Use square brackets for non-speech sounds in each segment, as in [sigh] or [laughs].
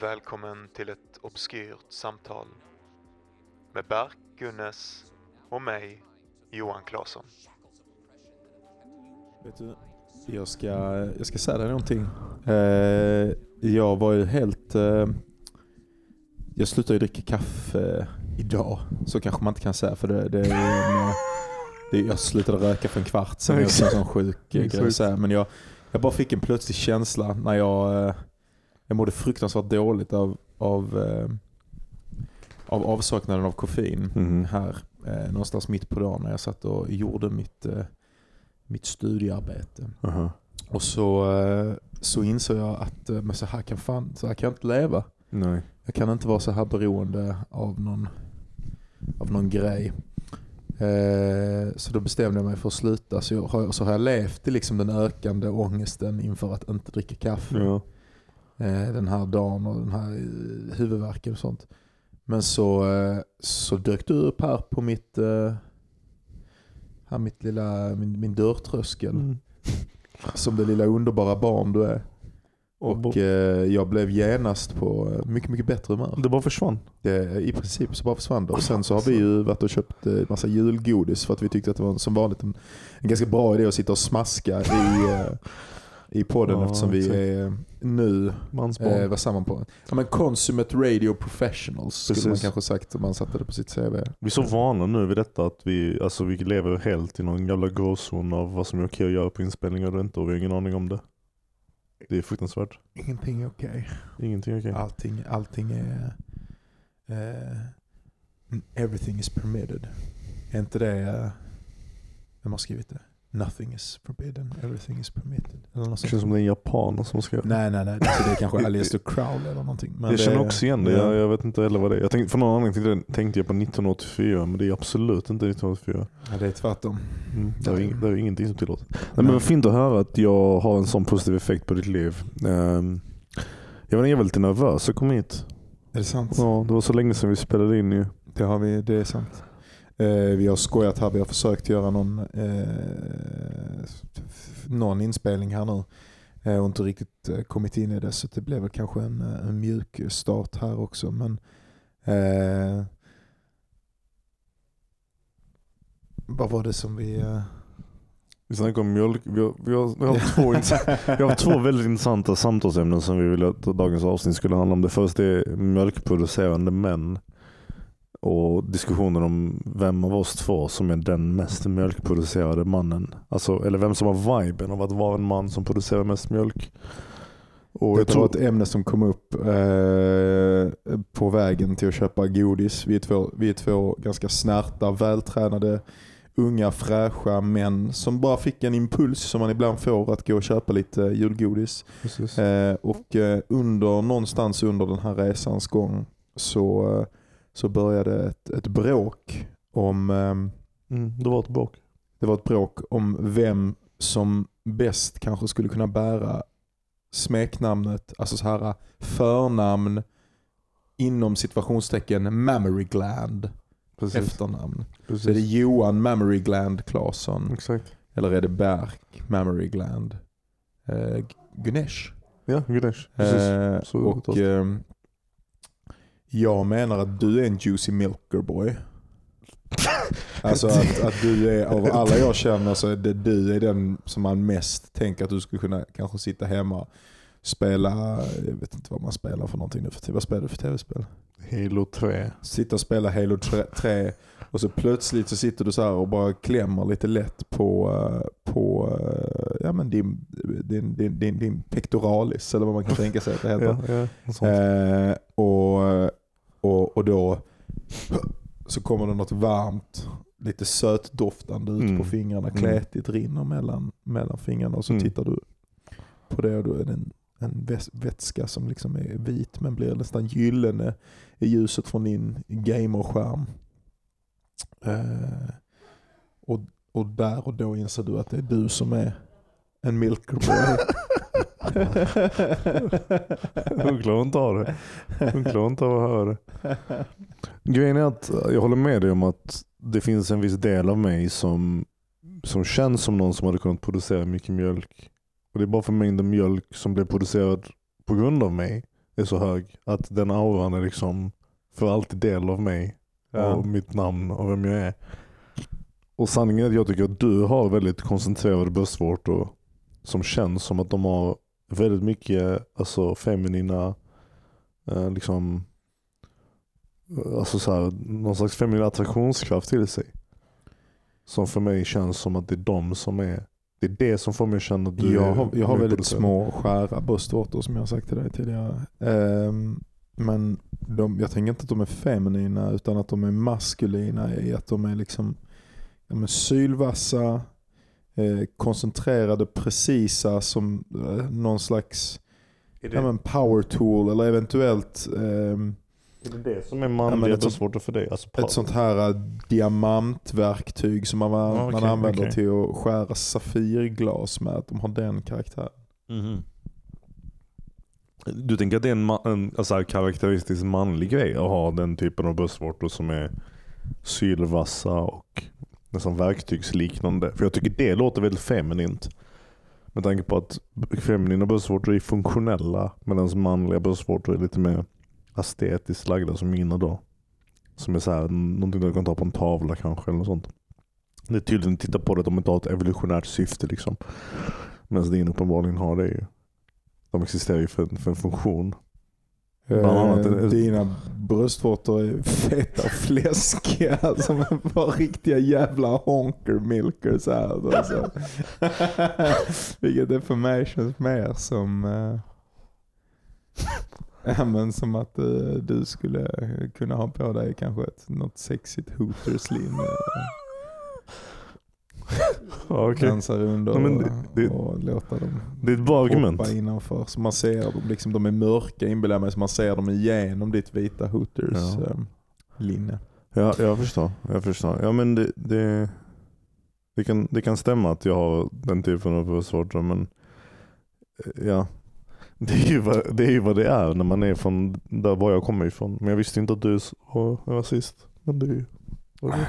Välkommen till ett obskyrt samtal med Berk Gunnes och mig, Johan Claesson. Vet du, jag ska, jag ska säga dig någonting. Eh, jag var ju helt... Eh, jag slutade ju dricka kaffe idag. Så kanske man inte kan säga för det, det är en, eh, det, Jag slutade röka för en kvart sedan. Jag är en sån sjuk eh, grej. Men jag, jag bara fick en plötslig känsla när jag... Jag mådde fruktansvärt dåligt av, av, eh, av avsaknaden av koffein Mhm. här. Eh, någonstans mitt på dagen när jag satt och gjorde mitt, eh, mitt studiearbete. Aha. Och så, eh, så insåg jag att eh, men så, här kan fan, så här kan jag inte leva. Nej. Jag kan inte vara så här beroende av någon, av någon grej. Eh, så då bestämde jag mig för att sluta. Så, jag så har jag levt i liksom den ökande ångesten inför att inte dricka kaffe. Ja. Eh, den här dagen och den här eh, huvudvärken och sånt. Men så, eh, så dök du upp här på mitt, här mitt lilla, min, min dörrtröskel. Mm. Som det lilla underbara barn du är. Och jag blev genast på mycket, mycket bättre humör. det bara försvann. Det, I princip så bara försvann det. Och sen så har vi ju varit och köpt massa julgodis för att vi tyckte att det var som vanligt en, en ganska bra idé att sitta och smaska i, i podden Ja, eftersom vi exakt. är nu Mansbarn. eh, var samman på ja, men Consummate Radio Professionals skulle man Precis. kanske sagt om man satte det på sitt CV. vi är så vana nu vid detta att vi, alltså, vi lever helt i någon jävla gråzon av vad som är okej att göra på inspelningar och inte och vi har ingen aning om det. Det är fruktansvärt. Ingenting är okej. Ingenting är okej. Allting, allting är... eh, everything is permitted. Är inte det... eh, vem har skrivit det? Nothing is forbidden, everything is permitted. Eller något Det känns som det är en japan som ska Nej, nej, nej. Det är kanske Alistair Crowley eller någonting. Men jag det- känner också igen det. ja. Jag, jag vet inte heller vad det är. Jag tänkte, för någon anledning tänkte, jag på 1984 men det är absolut inte 1984. Ja, det är tvärtom. Mm. Det, är, ing- det är ingenting som tillåter. Nej, men vad fint att höra att jag har en sån positiv effekt på ditt liv. Ehm, jag var jag lite nervös att komma hit. Är det sant? Ja, det var så länge sedan vi spelade in ju. Det, har vi, det är sant. Eh, vi har skojat här, vi har försökt göra någon, eh, någon inspelning här nu. Eh, och inte riktigt kommit in i det så det blev väl kanske en, en mjuk start här också. Men eh, Vad var det som vi... Eh, Vi snackar om mjölk. Vi har, vi har, vi har, två, vi har två väldigt intressanta samtalsämnen som vi ville att dagens avsnitt skulle handla om. Det första är mjölkproducerande män. Och diskussionen om vem av oss två som är den mest mjölkproducerade mannen. Alltså, eller vem som har viben av att vara en man som producerar mest mjölk. Och jag tror ett ämne som kom upp eh, på vägen till att köpa godis. Vi är två, vi är två ganska snärta, vältränade, unga, fräscha män som bara fick en impuls som man ibland får att gå och köpa lite julgodis. Eh, och eh, under, någonstans under den här resans gång så, eh, så började ett, ett bråk om ehm, Mm, det var ett bråk. det var ett bråk om vem som bäst kanske skulle kunna bära smeknamnet, alltså så här förnamn inom situationstecken mammary gland Precis. efternamn. Precis. Så är det Johan mammary gland Claesson Exakt. eller är det Berk mammary gland eh, Gunesh? Ja, Ganesh. Precis. Eh, och. Jag menar att du är en juicy milker boy. [laughs] Alltså att, att du är, av alla jag känner så är det du är den som man mest tänker att du skulle kunna kanske sitta hemma spela, jag vet inte vad man spelar för någonting nu för tiden. Vad spelar du för tv-spel? Halo 3. Sitta och spela Halo 3 och så plötsligt så sitter du så här och bara klämmer lite lätt på, eh, på eh, ja, men din, din, din, din, din pectoralis eller vad man kan tänka sig att det heter. [laughs] Ja, ja. Eh, och, och, och då så kommer det något varmt, lite sötdoftande ut Mm. på fingrarna. Mm. Kletigt rinner mellan, mellan fingrarna och så Mm. tittar du på det och då är det en, en vätska som liksom är vit men blir nästan gyllene i ljuset från din gamerskärm. Eh, och, och där och då inser du att det är du som är en milkerboy. Hon klarar inte av det. Hon klarar inte av att höra det. Grejen är att jag håller med dig om att det finns en viss del av mig som, som känns som någon som hade kunnat producera mycket mjölk. Och Det är bara för mängden mjölk som blev producerad på grund av mig. är så hög. Att den auran är liksom för alltid del av mig. Ja. Och mitt namn och vem jag är. Och sanningen är att jag tycker att du har väldigt koncentrerade bröstvårtor som känns som att de har väldigt mycket alltså, feminina, eh, liksom, alltså så här, någon slags feminin attraktionskraft till sig. Som för mig känns som att det är de som är, det är det som får mig att känna att du Jag har, jag har väldigt små skära bröstvårtor som jag har sagt till dig tidigare. Ehm, men de, jag tänker inte att de är feminina utan att de är maskulina i att de är liksom de är sylvassa, eh, koncentrerade, precisa som eh, någon slags ja, men power tool eller eventuellt ehm, Är det det som är Ja, manliga ett sånt- bröstvårtor för dig? Alltså, ett sånt här eh, diamantverktyg som man, Ja, man använder okej. till att skära safirglas med. Att de har den karaktären. Mhm. Du tänker att det är en, ma- en alltså, här karaktäristisk manlig grej att ha den typen av bröstvårtor som är sylvassa och nästan verktygsliknande? För jag tycker det låter väldigt feminint. Med tanke på att feminina bröstvårtor är funktionella medan manliga bröstvårtor är lite mer estetiskt lagda som mina då. Som är så här, någonting du kan ta på en tavla kanske eller något sånt. Det är tydligen, titta på det, att de inte har ett evolutionärt syfte liksom. Medan din uppenbarligen har det ju. De existerar ju för, för en funktion. Bland annat Eh, är- Dina bröstvårtor är feta och fläskiga [laughs] som var riktiga jävla honker milkers här. Alltså. [laughs] Vilket är för mig känns mer som eh, [laughs] ja, men som att eh, du skulle kunna ha på dig kanske ett, något sexigt hooters-linne. [laughs] Ja, okej. Dansa runt Ja, och, men det- det- och låta dem Det är ett bra argument. innanför. Så man ser dem, liksom, de är mörka inbillar mig, så man ser dem igenom ditt vita Ja. Hooters-linne. Ja, jag förstår. Jag förstår. Ja, men det, det, det, kan, det kan stämma att jag har den typen av bröstvårtor men eh, ja. Det är, ju vad, det är ju vad det är när man är från där var jag kommer ifrån. Men jag visste inte att du var rasist. Men det är ju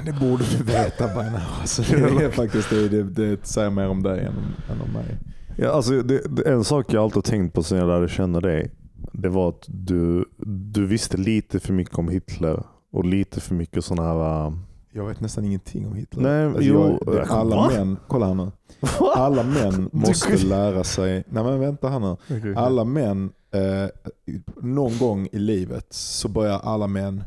det borde du veta by now. Alltså, det är faktiskt det, det, det säger mer om dig än, än om mig. Ja, alltså, det, det, en sak jag alltid tänkt på sen jag lärde känna dig. Det var att du, du visste lite för mycket om Hitler och lite för mycket sådana här... Jag vet nästan ingenting om Hitler. Nej, Alltså, jo, jag, det, alla va? män, kolla här nu. Alla män måste lära sig, nej men vänta här nu. Okej. Alla män, eh, någon gång i livet så börjar alla män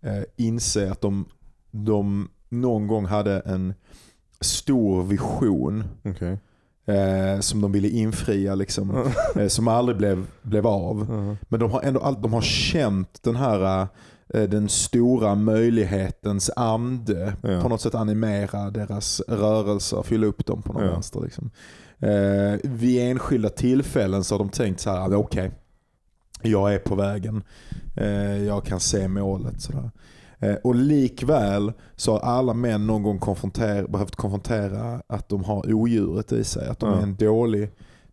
eh, inse att de, de någon gång hade en stor vision Okej. Eh, som de ville infria, liksom, eh, som aldrig blev, blev av. Ja. Men de har ändå all, de har känt den här eh, den stora möjlighetens ande Ja. på något sätt animera deras rörelser, fylla upp dem på någon Ja. vänster. Liksom. Eh, vid enskilda tillfällen så har de tänkt så här, okej, jag är på vägen, eh, jag kan se målet. Sådär. Eh, och likväl så har alla män någon gång konfronter- behövt konfrontera att de har odjuret i sig, att de Ja. är en dålig,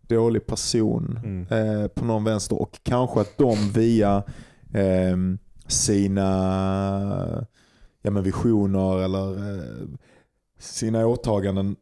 dålig person Mm. eh, på någon vänster och kanske att de via ehm, sina ja, men visioner eller eh, sina åtaganden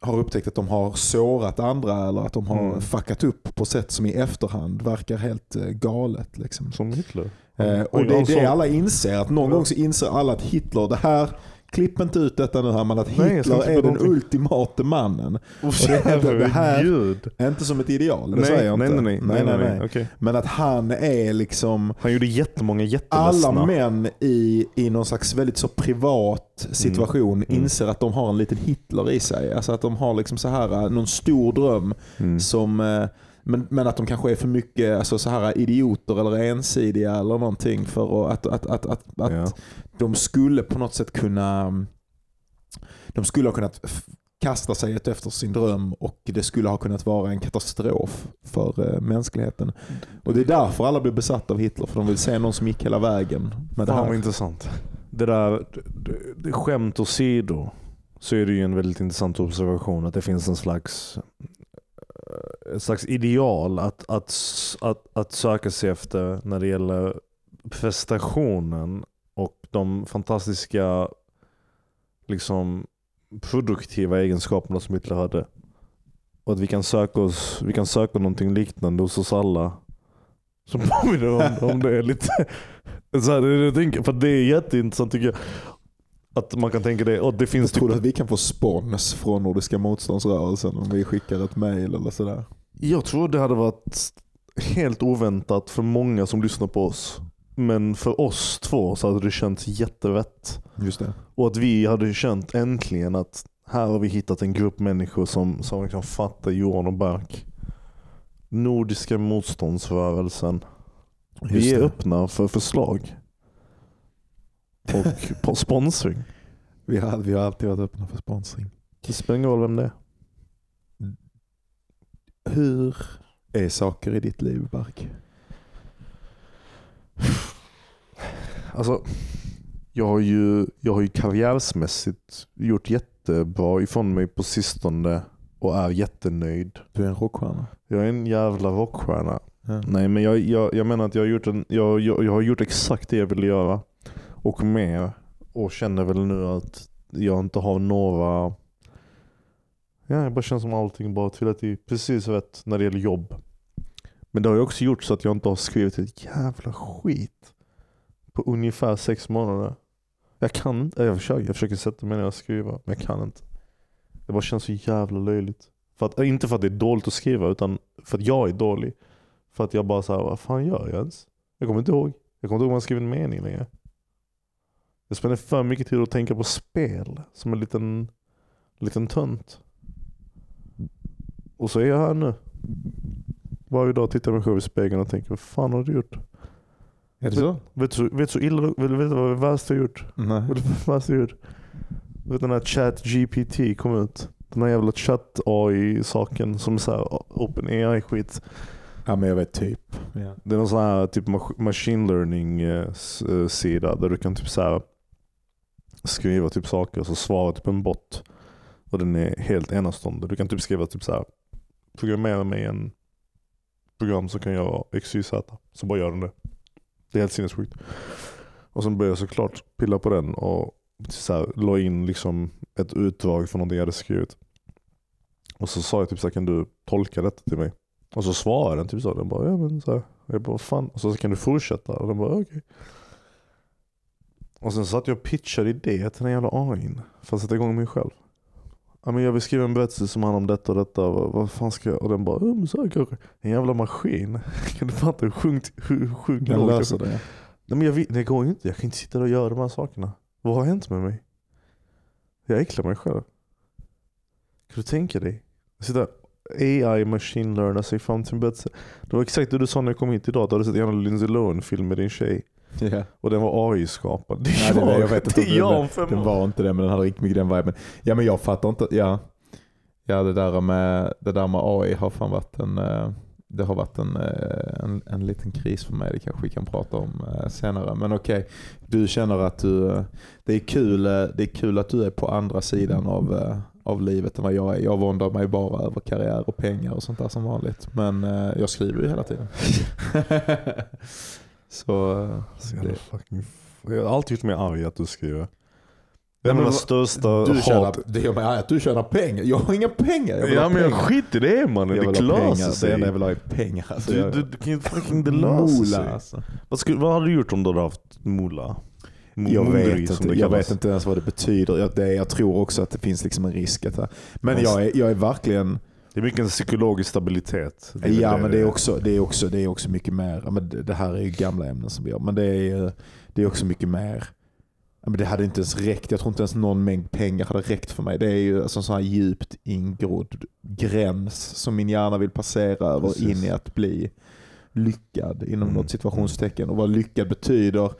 har upptäckt att de har sårat andra eller att de har Mm. fuckat upp på sätt som i efterhand verkar helt eh, galet. Liksom. Som Hitler. Eh, och Oj, det är det alla inser, att någon Ja. gång så inser alla att Hitler, det här, klipp inte ut detta nu här, men att Nej, Hitler inte är den ultimate mannen. Och det är- det här- Gud. Inte som ett ideal, det Nej, säger jag nej, inte. nej, nej, nej, nej. Okej. Men att han är liksom Han gjorde jättemånga jätteledsna. alla män i, i någon slags väldigt så privat situation Mm. inser att de har en liten Hitler i sig. Alltså att de har liksom så här, någon stor dröm Mm. som eh, men, men att de kanske är för mycket alltså så här idioter eller ensidiga eller någonting för att, att, att, att, att Ja. de skulle på något sätt kunna de skulle ha kunnat kasta sig efter sin dröm och det skulle ha kunnat vara en katastrof för eh, mänskligheten. Och det är därför alla blir besatta av Hitler, för de vill se någon som gick hela vägen med det Fan vad här. intressant. Det där, det, det, skämt åsido så är det ju en väldigt intressant observation att det finns en slags Eh, ett slags ideal att, att, att, att söka sig efter när det gäller prestationen och de fantastiska liksom produktiva egenskaperna som Hitler hade. Och att vi kan söka oss, vi kan söka någonting liknande hos oss alla. Som [laughs] påminner om, om det lite. [laughs] Så här, tänker, för det är jätteintressant tycker jag. Att man kan tänka det. Och det finns Jag tror typ, att vi kan få spons från Nordiska motståndsrörelsen om vi skickar ett mail eller sådär? Jag tror det hade varit helt oväntat för många som lyssnar på oss. Men för oss två så hade det känts jättevett. Just det. Och att vi hade känt äntligen att här har vi hittat en grupp människor som, som kan fatta Johan och Berk. Nordiska motståndsrörelsen. Just Vi är det. öppna för förslag. Och på sponsring. Vi har, vi har alltid varit öppna för sponsring. Det spelar ingen roll vem det är. Hur är saker i ditt liv, Bark? Alltså, jag har ju, jag har ju karriärsmässigt gjort jättebra ifrån mig på sistone och är jättenöjd. Du är en rockstjärna. Jag är en jävla rockstjärna. Ja. Nej men jag, jag, jag menar att jag har, gjort en, jag, jag, jag har gjort exakt det jag ville göra. Och mer. Och känner väl nu att jag inte har några... Ja, jag bara känner som allting bara trillat i precis rätt när det gäller jobb. Men det har ju också gjort så att jag inte har skrivit ett jävla skit på ungefär sex månader. Jag kan inte, jag försöker, jag försöker sätta mig ner och skriva, men jag kan inte. Det bara känns så jävla löjligt. För att, inte för att det är dåligt att skriva, utan för att jag är dålig. För att jag bara såhär, vad fan gör jag ens? Jag kommer inte ihåg. Jag kommer inte ihåg om jag skrivit en mening längre. Jag spenderar för mycket tid att tänka på spel som en liten, liten tönt. Och så är jag här nu. Varje dag tittar jag mig själv i spegeln och tänker, vad fan har du gjort? Är det så? Vet du, vet du så illa, vet du vet du vad det värsta jag gjort? Nej. Vet du vad värsta jag har gjort? Du vet den här chat GPT kom ut. Den här jävla chatt AI saken som är såhär open AI skit. Ja men jag vet typ. Ja. Det är någon sån här typ machine learning eh, eh, där du kan typ så här skriva typ saker och så svarar typ en bot. Och den är helt enastående. Du kan typ skriva typ så här programmera mig en program som kan göra X, Y, Z. Så bara gör den det. Det är helt sinnessjukt. Och sen började jag såklart pilla på den och så här, la in liksom ett utdrag från någonting jag hade skrivit. Och så sa jag typ så här, kan du tolka detta till mig? Och så svarade den typ så. Den bara, ja men så här. Jag bara, fan. Och så kan du fortsätta? Och den bara, okej. Och sen satt jag och pitchade idéer till den jävla AIn. För att sätta igång mig själv. Ja, men jag vill skriva en berättelse som handlar om detta och detta. Vad, vad fan ska jag? Och den bara, men så här kanske. En jävla maskin. [laughs] Kan du fatta hur sjukt, hur sjukt Den löser det. Nej men jag, det går ju inte. Jag kan inte sitta där och göra de här sakerna. Vad har hänt med mig? Jag äcklar mig själv. Kan du tänka dig? Sitta AI machine learna sig fram till en bättre. Det var exakt det du sa när jag kom hit idag. Du hade sett en Lindsay Lohan-film med din tjej. Ja. [laughs] Och den var AI-skapad. Det Nej, det, jag, vet inte det den, den år. var inte det men den hade riktigt mycket den viben. Ja men jag fattar inte. Ja, ja det, där med, det där med AI har fan varit en, eh, det har varit en, eh, en, en liten kris för mig. Det kanske vi kan prata om eh, senare. Men okej, du känner att du, det är, kul, det är kul att du är på andra sidan av, av livet än vad jag är. Jag våndar mig bara över karriär och pengar och sånt där som vanligt. Men eh, jag skriver ju hela tiden. [laughs] [laughs] Så eh, Så det, fucking Jag har alltid gjort mig arg att du skriver. Det är vad- största du tjänar, hat. det gör mig arg att du tjänar pengar. Jag har inga pengar. Jag vill Ja ha men pengar. skit i det mannen. Jag Det löser pengar. Det sig. enda jag vill ha är pengar. Alltså, Du, du, du kan ju fucking det löser sig. alltså. Vad, skulle, vad hade du gjort om du hade haft mola? Mo- Jag, vet inte, det jag vet inte ens vad det betyder. Jag, det, jag tror också att det finns liksom en risk. Att, men Men- jag är, jag är verkligen... Det är mycket en psykologisk stabilitet. ja, men det är, också, det, är också, det är också mycket mer. Men det, här är ju gamla ämnen som vi har. Men det är, det är också mycket mer. Men det hade inte ens räckt. Jag tror inte ens någon mängd pengar hade räckt för mig. Det är ju alltså en sån här djupt ingrodd gräns som min hjärna vill passera över Precis. in i att bli lyckad inom Mm. något situationstecken. Och vad lyckad betyder,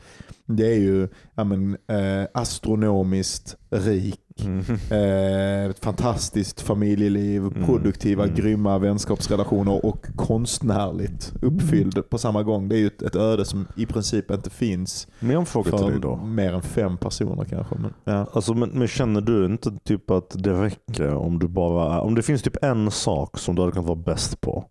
det är ju ja, men, eh, astronomiskt rik, Mm. eh, ett fantastiskt familjeliv, Mm. produktiva, Mm. grymma vänskapsrelationer och konstnärligt uppfylld på samma gång. Det är ju ett, ett öde som i princip inte finns Men jag har en fråga till dig för då. mer än fem personer kanske. Men, ja. Alltså, men, men känner du inte typ att det räcker om du bara om det finns typ en sak som du hade kunnat vara bäst på?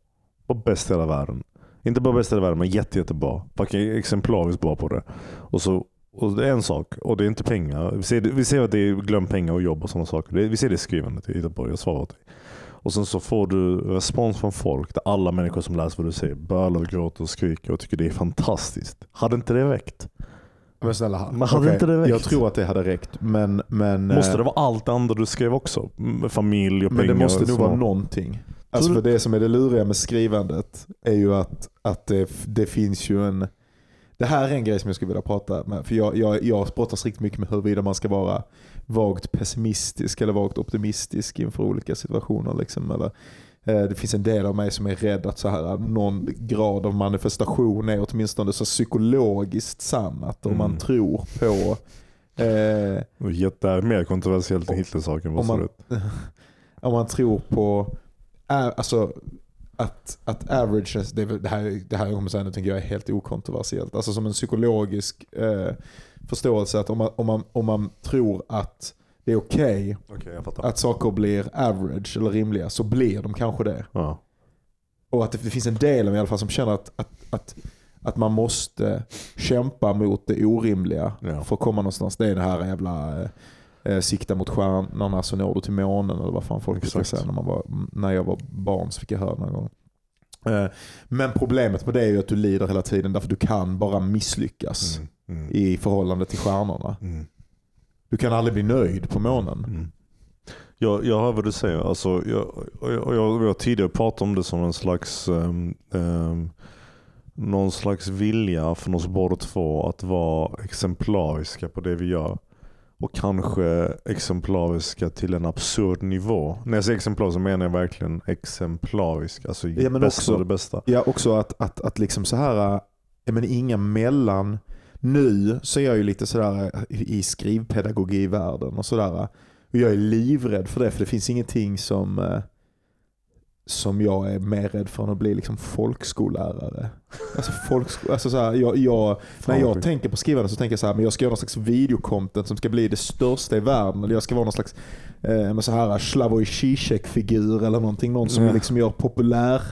Var bäst i hela världen. Inte bara bäst i hela världen men jätte, jättebra. Fucking exemplariskt bra på det. Och så och det är en sak och det är inte pengar. Vi ser, vi ser att det är glöm pengar och jobb och sådana saker. Vi ser det i skrivandet. På det. Jag svarar åt dig. Och sen så får du respons från folk där alla människor som läser vad du säger bölar, gråter och skriker och tycker det är fantastiskt. Hade inte det räckt? Men snälla, Men hade okej, inte det räckt? Jag tror att det hade räckt. Men, men, Måste eh, det vara allt det andra du skrev också? Familj och men pengar? det måste nog vara någonting. Alltså för det som är det luriga med skrivandet är ju att, att det, det finns ju en... Det här är en grej som jag skulle vilja prata med. För jag, jag, jag brottas riktigt mycket med huruvida man ska vara vagt pessimistisk eller vagt optimistisk inför olika situationer. Liksom, eller, eh, det finns en del av mig som är rädd att så här, någon grad av manifestation är åtminstone så psykologiskt sann. Att om man Mm. tror på eh, Det är mer kontroversiellt än Hitlersaken. om man, [laughs] om man tror på ä- alltså, att, att averageness, det, det här, det här jag kommer säga nu tänker jag är helt okontroversiellt. Alltså som en psykologisk eh, förståelse att om man, om, man, om man tror att det är okej jag fattar. att saker blir average eller rimliga så blir de kanske det. Ja. Och att det, det finns en del av i alla fall som känner att, att, att, att man måste kämpa mot det orimliga Ja. för att komma någonstans. Det är det här jävla eh, sikta mot stjärnorna så når du till månen eller vad fan folk brukar säga när, man var, när jag var barn så fick jag höra någon gång. Eh, men problemet med det är ju att du lider hela tiden därför du kan bara misslyckas Mm. Mm. i förhållande till stjärnorna. Mm. Du kan aldrig bli nöjd på månen. Mm. Jag, jag hör vad du säger. Alltså, jag, jag, jag, har tidigare pratat om det som en slags um, um, någon slags vilja från oss båda två att vara exemplariska på det vi gör. Och kanske exemplariska till en absurd nivå. När jag säger exemplarisk så menar jag verkligen exemplarisk. Alltså Ja, men bästa också- det bästa. Ja, också att, att, att liksom så här, jag menar inga mellan. Nu så är jag ju lite sådär i skrivpedagogivärlden och sådär. Och jag är livrädd för det, för det finns ingenting som, eh, som jag är mer rädd för än att bli liksom folkskollärare. Alltså folksko- alltså så här, jag, jag, när jag tänker på skrivande så tänker jag så här, men jag ska göra någon slags videocontent som ska bli det största i världen. Eller jag ska vara någon slags eh, så här Slavoj Zizek-figur eller någonting. Någon som Ja. liksom gör populär,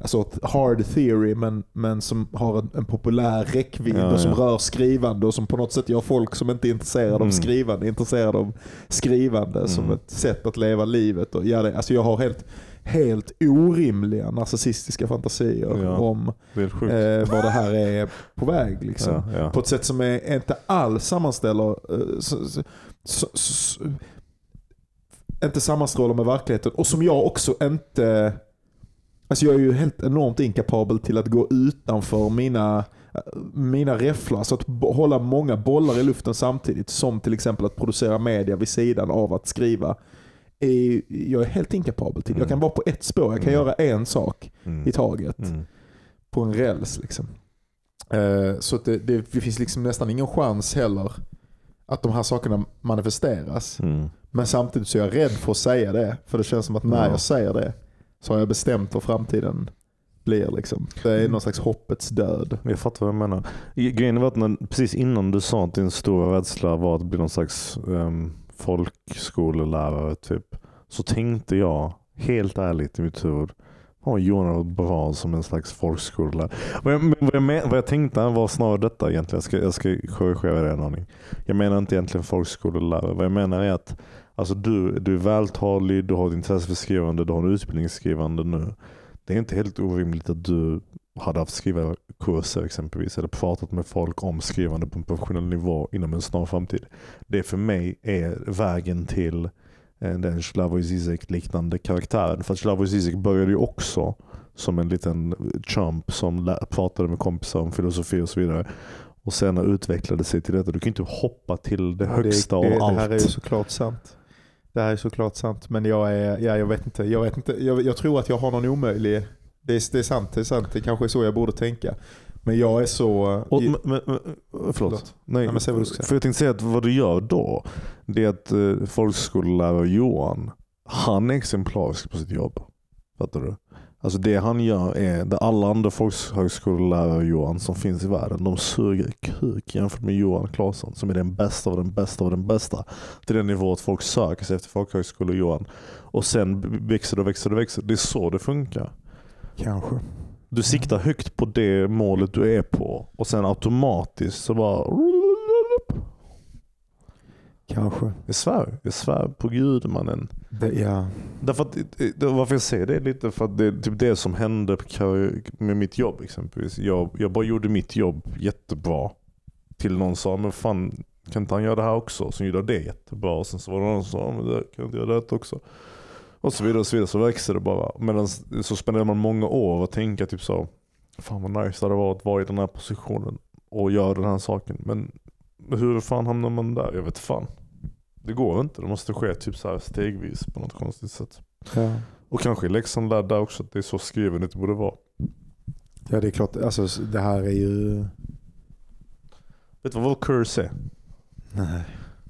alltså ett hard theory men, men som har en, en populär räckvidd Ja, och som ja. rör skrivande och som på något sätt gör folk som inte är intresserade Mm. av skrivande intresserade av skrivande som Mm. ett sätt att leva livet. Och göra det. Alltså jag har helt, helt orimliga narcissistiska fantasier Ja. om Det eh, var det här är på väg. [laughs] Liksom. ja, ja. På ett sätt som är, inte alls sammanställer, eh, så, så, så, inte sammanstrålar med verkligheten. Och som jag också inte, alltså jag är ju helt enormt inkapabel till att gå utanför mina mina räfflar, så att hålla många bollar i luften samtidigt, som till exempel att producera media vid sidan av att skriva, är, jag är helt inkapabel till. Jag kan Mm. vara på ett spår, jag kan Mm. göra en sak Mm. i taget Mm. på en räls. Liksom. Eh, så att det, det, det finns liksom nästan ingen chans heller att de här sakerna manifesteras. Mm. Men samtidigt så är jag rädd för att säga det. För det känns som att när Ja. jag säger det så har jag bestämt vad framtiden blir. Liksom. Det är någon slags hoppets död. Jag fattar vad du menar. Grejen var att när, precis innan du sa att din stora rädsla var att bli någon slags um, folkskolelärare typ. Så tänkte jag helt ärligt i mitt huvud. Har Johan varit bra som en slags folkskolelärare? Vad jag, vad, jag men, vad jag tänkte var snarare detta egentligen. Jag ska, jag ska korrigera det en aning. Jag menar inte egentligen folkskolelärare. Vad jag menar är att alltså du, du är vältalig, du har ett intresse för skrivande, du har en utbildningsskrivande nu. Det är inte helt orimligt att du hade haft skrivarkurser exempelvis eller pratat med folk om skrivande på en professionell nivå inom en snar framtid. Det för mig är vägen till eh, den Slavoj Zizek liknande karaktären. För att Slavoj Zizek började ju också som en liten chump som pratade med kompisar om filosofi och så vidare. Och sen utvecklade sig till detta. Du kan inte hoppa till det högsta det, det, av allt. Det här är ju såklart sant. Det här är såklart sant. Men jag, är, ja, jag vet inte. Jag, vet inte. Jag, jag tror att jag har någon omöjlig... Det är, det är sant. Det är sant. Det kanske är så jag borde tänka. Men jag är så... Och, men, men, förlåt. Förlåt. Nej, Ja, men säg vad du ska säga. För jag tänkte säga att vad du gör då, det är att eh, folkskollärare Johan, han är exemplarisk på sitt jobb. Fattar du? Alltså det han gör är, det alla andra folkhögskolelärare Johan som finns i världen, de suger kuk jämfört med Johan Claesson som är den bästa av den bästa av den bästa. Till den nivå att folk söker sig efter folkhögskolor Johan. Och sen växer det och växer det och växer. Det är så det funkar. Kanske. Du siktar högt på det målet du är på och sen automatiskt så bara... Kanske. Jag svär, jag svär på gud mannen. Det, ja. Därför att, det- varför jag säger det är lite för att det är typ det som hände med mitt jobb exempelvis. Jag, jag bara gjorde mitt jobb jättebra. Till någon sa, men fan kan inte han göra det här också? Så gjorde jag det jättebra. Och sen så var det någon som sa, men det, kan inte göra det också? Och så vidare och så vidare. Så växer det bara. Men så spenderar man många år och tänka typ så, fan vad nice det hade varit att vara i den här positionen och göra den här saken. Men hur fan hamnar man där? Jag vet fan. Det går inte. Det måste ske typ så stegvis på något konstigt sätt. Ja. Och kanske Leksand lärde där också att det är så skrivet det borde vara. ja, det är klart. Alltså, det här är ju... Vet du vad vår curse är? Nej.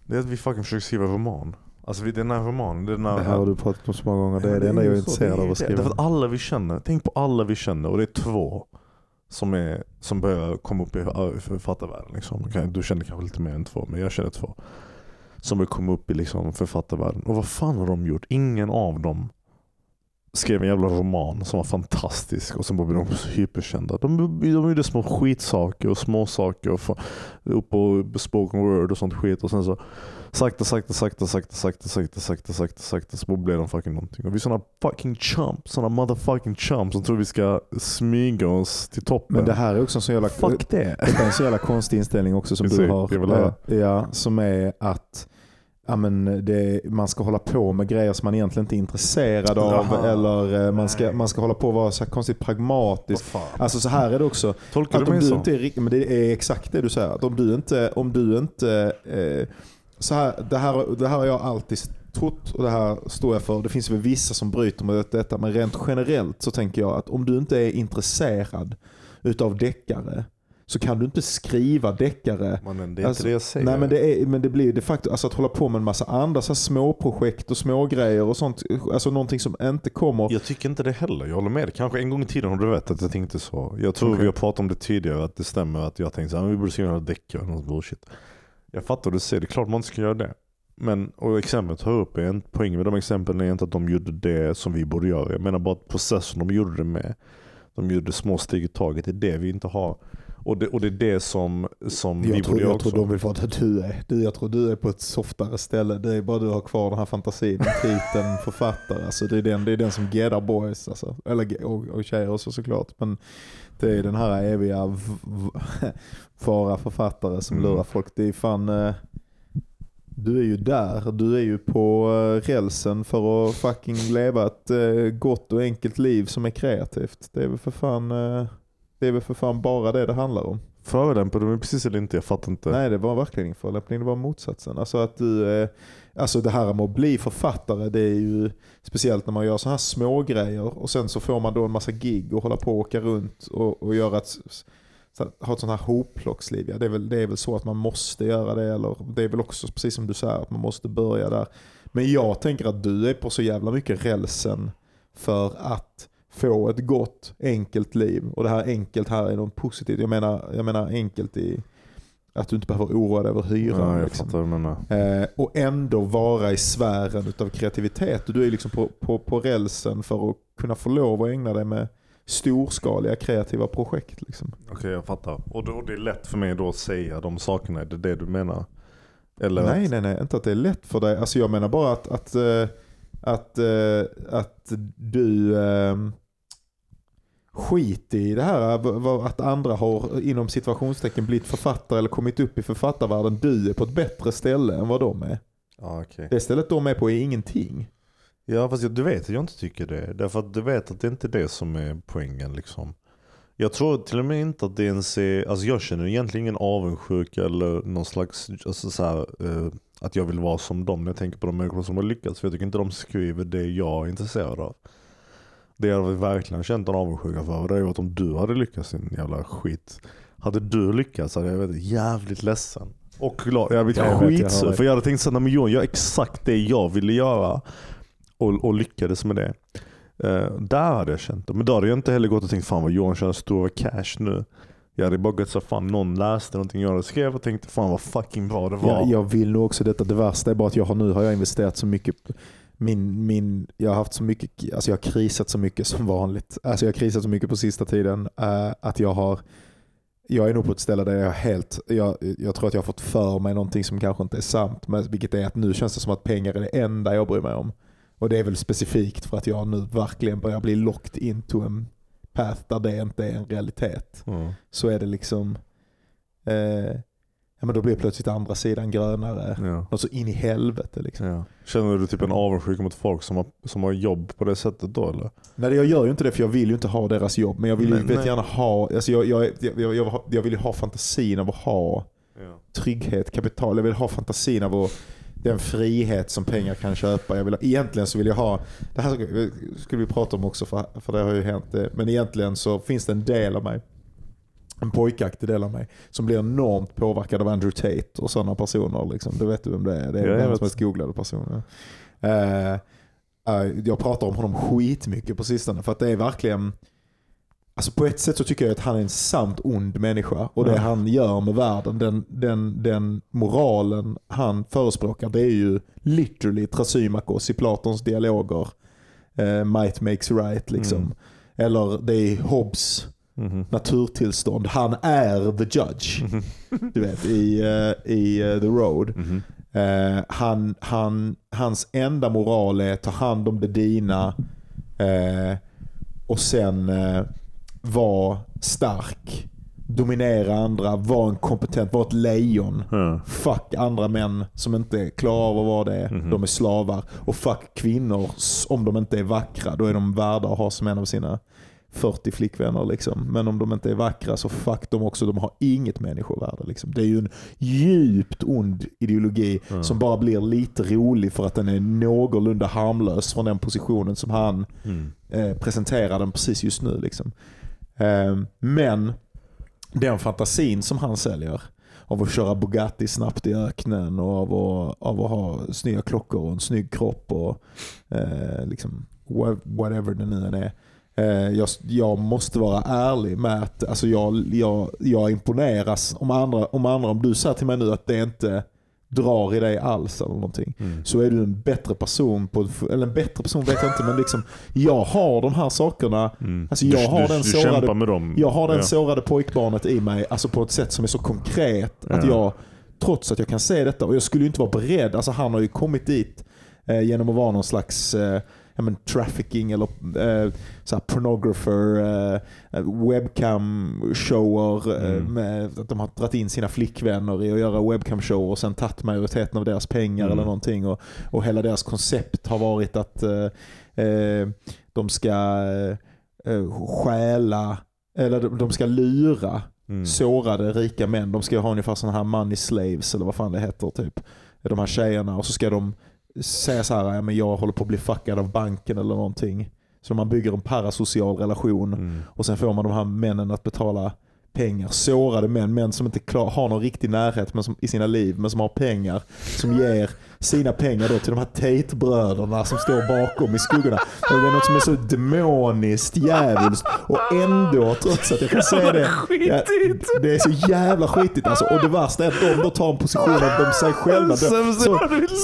Det är att vi fucking försöker skriva roman. Alltså vi- den här romanen, den här... Det här har du pratat om så många gånger. Det är Men det enda jag är intresserad det av att det. skriva. Därför att alla vi känner, tänk på alla vi känner och det är två som, är, som börjar komma upp i författarvärlden. Liksom. Du känner kanske lite mer än två, men jag känner två. Som börjar komma upp i liksom författarvärlden. Och vad fan har de gjort? Ingen av dem skrev en jävla roman som var fantastisk och sen blev de hyperkända. De, de gjorde små skitsaker och små saker och fa- upp på spoken word och sånt skit och sen så sakta, sakta, sakta, sakta, sakta, sakta, sakta, sakta, sakta så blev de fucking någonting. Och vi är såna fucking chumps, såna motherfucking chumps som tror vi ska smyga oss till toppen. Men det här är också en så jävla... Fuck det. [laughs] Det är en så jävla konstig inställning också som du har. Eh, Ja, som är att ja, men det, man ska hålla på med grejer som man egentligen inte är intresserad av. Jaha, eller eh, man ska, nej. man ska hålla på och vara så konstigt pragmatisk. Alltså så här är det också. Tolkar Att du om mig du så? inte är men det är exakt det du säger. Att om du inte, om du inte eh, så här, det, här, det här har jag alltid trott och det här står jag för. Det finns väl vissa som bryter mot detta men rent generellt så tänker jag att om du inte är intresserad utav deckare så kan du inte skriva deckare Mannen, det är Alltså, inte det jag säger. Nej men det, är, men det blir de facto alltså att hålla på med en massa andra så här små projekt och små grejer och sånt. Alltså någonting som inte kommer. Jag tycker inte det heller, jag håller med dig. Kanske en gång i tiden har du rätt att jag tänkte så. Jag tror Okej. vi har pratat om det tidigare, att det stämmer att jag tänkte att vi borde skriva några deckare och något bullshit. Jag fattar vad du säger, det är klart man inte ska göra det. Men, och exemplet tar upp är en poäng med de exemplen är inte att de gjorde det som vi borde göra. Jag menar bara att processen de gjorde det med. De gjorde små steg i taget, det är det vi inte har. Och det, och det är det som, som vi tror, borde göra jag tror också. de vill vara där du är. Du, jag tror du är på ett softare ställe. Det är bara du har kvar den här fantasin, [laughs] titeln, författare. Alltså det, är den, det är den som geddar boys. Alltså. Eller, och, och tjejer också såklart. Men det är den här eviga vara [laughs] författare som Mm. lurar folk. Det är fan... eh, Du är ju där. Du är ju på eh, rälsen för att fucking leva ett eh, gott och enkelt liv som är kreativt. Det är väl för fan, det är väl för fan bara det det handlar om. Förolämpade du mig precis eller inte? Jag fattar inte. Nej, det var verkligen ingen förolämpning. Det var motsatsen. Alltså att du, eh, alltså det här med att bli författare, det är ju speciellt när man gör sådana här små grejer och sen så får man då en massa gig och hålla på och åka runt och, och göra ett, ha ett sånt här hopplocksliv. Ja, det, är väl, det är väl så att man måste göra det, eller det är väl också precis som du säger att man måste börja där. Men jag tänker att du är på så jävla mycket rälsen för att få ett gott, enkelt liv. Och det här enkelt här är något positivt. Jag menar, jag menar enkelt i att du inte behöver oroa dig över hyran. Ja, liksom. Eh, och ändå vara i sfären utav kreativitet. Och du är liksom på, på, på rälsen för att kunna få lov att ägna dig med storskaliga kreativa projekt. Liksom. Okej, jag fattar. Och, då, och det är lätt för mig då att säga de sakerna, är det det du menar? Eller Nej, att, nej, nej. Inte att det är lätt för dig. Alltså jag menar bara att, att, eh, att, eh, att du eh, skit i det här eh, att andra har inom situationstecken blivit författare eller kommit upp i författarvärlden. Du är på ett bättre ställe än vad de är. Ja, okej. Det stället de är på är ingenting. Ja fast jag, du vet att jag inte tycker det. Därför att du vet att det inte är det som är poängen liksom. Jag tror till och med inte att det ens är, alltså jag känner egentligen ingen avundsjuka eller någon slags, alltså så här, eh, att jag vill vara som dem när jag tänker på de människor som har lyckats. För jag tycker inte de skriver det jag är intresserad av. Det jag verkligen känt en avundsjuka för det är ju att om du hade lyckats din jävla skit. Hade du lyckats hade jag varit jävligt ledsen. Och glad. Jag Ja, jag blivit jag skitsur. För jag hade tänkt såhär, Johan gör exakt det jag ville göra. Och, och lyckades med det. Eh, där hade jag känt det. Men då hade jag inte heller gått och tänkt fan vad Johan tjänar stora cash nu. Jag hade bara gått så fan någon läste någonting jag hade skrev och tänkte fan vad fucking bra det var. Ja, jag vill nog också detta. Det värsta är bara att jag har, nu har jag investerat så mycket. Min, min, jag har haft så mycket, alltså jag har krisat så mycket som vanligt. Alltså jag har krisat så mycket på sista tiden eh, att jag har jag är nog på ett ställe där jag helt, jag, jag tror att jag har fått för mig någonting som kanske inte är sant. Men, vilket är att nu känns det som att pengar är det enda jag bryr mig om. Och det är väl specifikt för att jag nu verkligen börjar bli locked into en path där det inte är en realitet. Ja. Så är det liksom, eh, ja men då blir plötsligt andra sidan grönare. Ja. Och så in i helvete liksom. Ja. Känner du typ en avundsjuka mot folk som har, som har jobb på det sättet då eller? Nej jag gör ju inte det för jag vill ju inte ha deras jobb. Men jag vill ju Nej, vet nej. gärna ha, alltså jag, jag, jag, jag, jag, jag vill ju ha fantasin av att ha trygghet, kapital. Jag vill ha fantasin av att, den frihet som pengar kan köpa. Jag vill egentligen så vill jag ha, det här skulle vi prata om också för, för det har ju hänt. eh, Men egentligen så finns det en del av mig, en pojkaktig del av mig, som blir enormt påverkad av Andrew Tate och sådana personer. Liksom. Du vet du vem det är? Det är Ja, vet. mest googlade person. ja. Eh, eh, jag pratar om honom skitmycket på sistone för att det är verkligen Alltså på ett sätt så tycker jag att han är en sant ond människa. Och det Ja. han gör med världen, den, den, den moralen han förespråkar, det är ju literally Thrasymachos i Platons dialoger. Eh, might makes right liksom. Mm. Eller det är Hobbes Mhm. naturtillstånd. Han är the judge. Mhm. [laughs] Du vet, i, eh, i eh, The Road. Mhm. Eh, han, han, hans enda moral är att ta hand om det dina eh, och sen eh, vara stark, dominera andra, vara en kompetent, vara ett lejon. Ja. Fuck andra män som inte klarar av att vara det. Mhm. De är slavar. Och fuck kvinnor om de inte är vackra. Då är de värda att ha som en av sina 40 flickvänner. Liksom. Men om de inte är vackra så fuck dem också. De har inget människovärde. Liksom. Det är ju en djupt ond ideologi Ja. som bara blir lite rolig för att den är någorlunda harmlös från den positionen som han Mm. eh, presenterar den precis just nu. Liksom. Ehm, men den fantasin som han säljer av att köra Bugatti snabbt i öknen och av att, av att ha snygga klockor och en snygg kropp och eh, liksom, whatever det nu än är. Eh, jag, jag måste vara ärlig med att alltså jag, jag, jag imponeras om andra, om andra, om du säger till mig nu att det inte drar i dig alls eller någonting Mm. så är du en bättre person. På, eller en bättre person vet jag inte men liksom jag har de här sakerna Mm. Alltså, jag du, har du, den du sårade- med dem. jag har den ja. sårade pojkbarnet i mig alltså på ett sätt som är så konkret att Ja. jag, trots att jag kan se detta, och jag skulle ju inte vara beredd, alltså han har ju kommit dit eh, genom att vara någon slags eh, men trafficking eller eh, så pornographer, eh, webcam-shower. Eh, Mm. med att de har dragit in sina flickvänner i att göra webcam-show och sen tagit majoriteten av deras pengar Mm. eller någonting. Och, och hela deras koncept har varit att eh, eh, de ska eh, eh, stjäla, eller de, de ska lura Mm. sårade rika män. De ska ha ungefär sådana här money slaves eller vad fan det heter. typ. De här tjejerna och så ska de säga så här, ja, men jag håller på att bli fuckad av banken eller någonting. Så man bygger en parasocial relation Mm. och sen får man de här männen att betala pengar. Sårade män, män som inte klar, har någon riktig närhet men som, i sina liv men som har pengar. Som ger sina pengar då till de här Tate-bröderna som står bakom i skuggorna. Det är något som är så demoniskt, djävulskt och ändå trots att jag kan säga det. [laughs] Ja, det är så jävla skitigt alltså. Och det värsta är att de då tar en position av dem sig själva. De, så,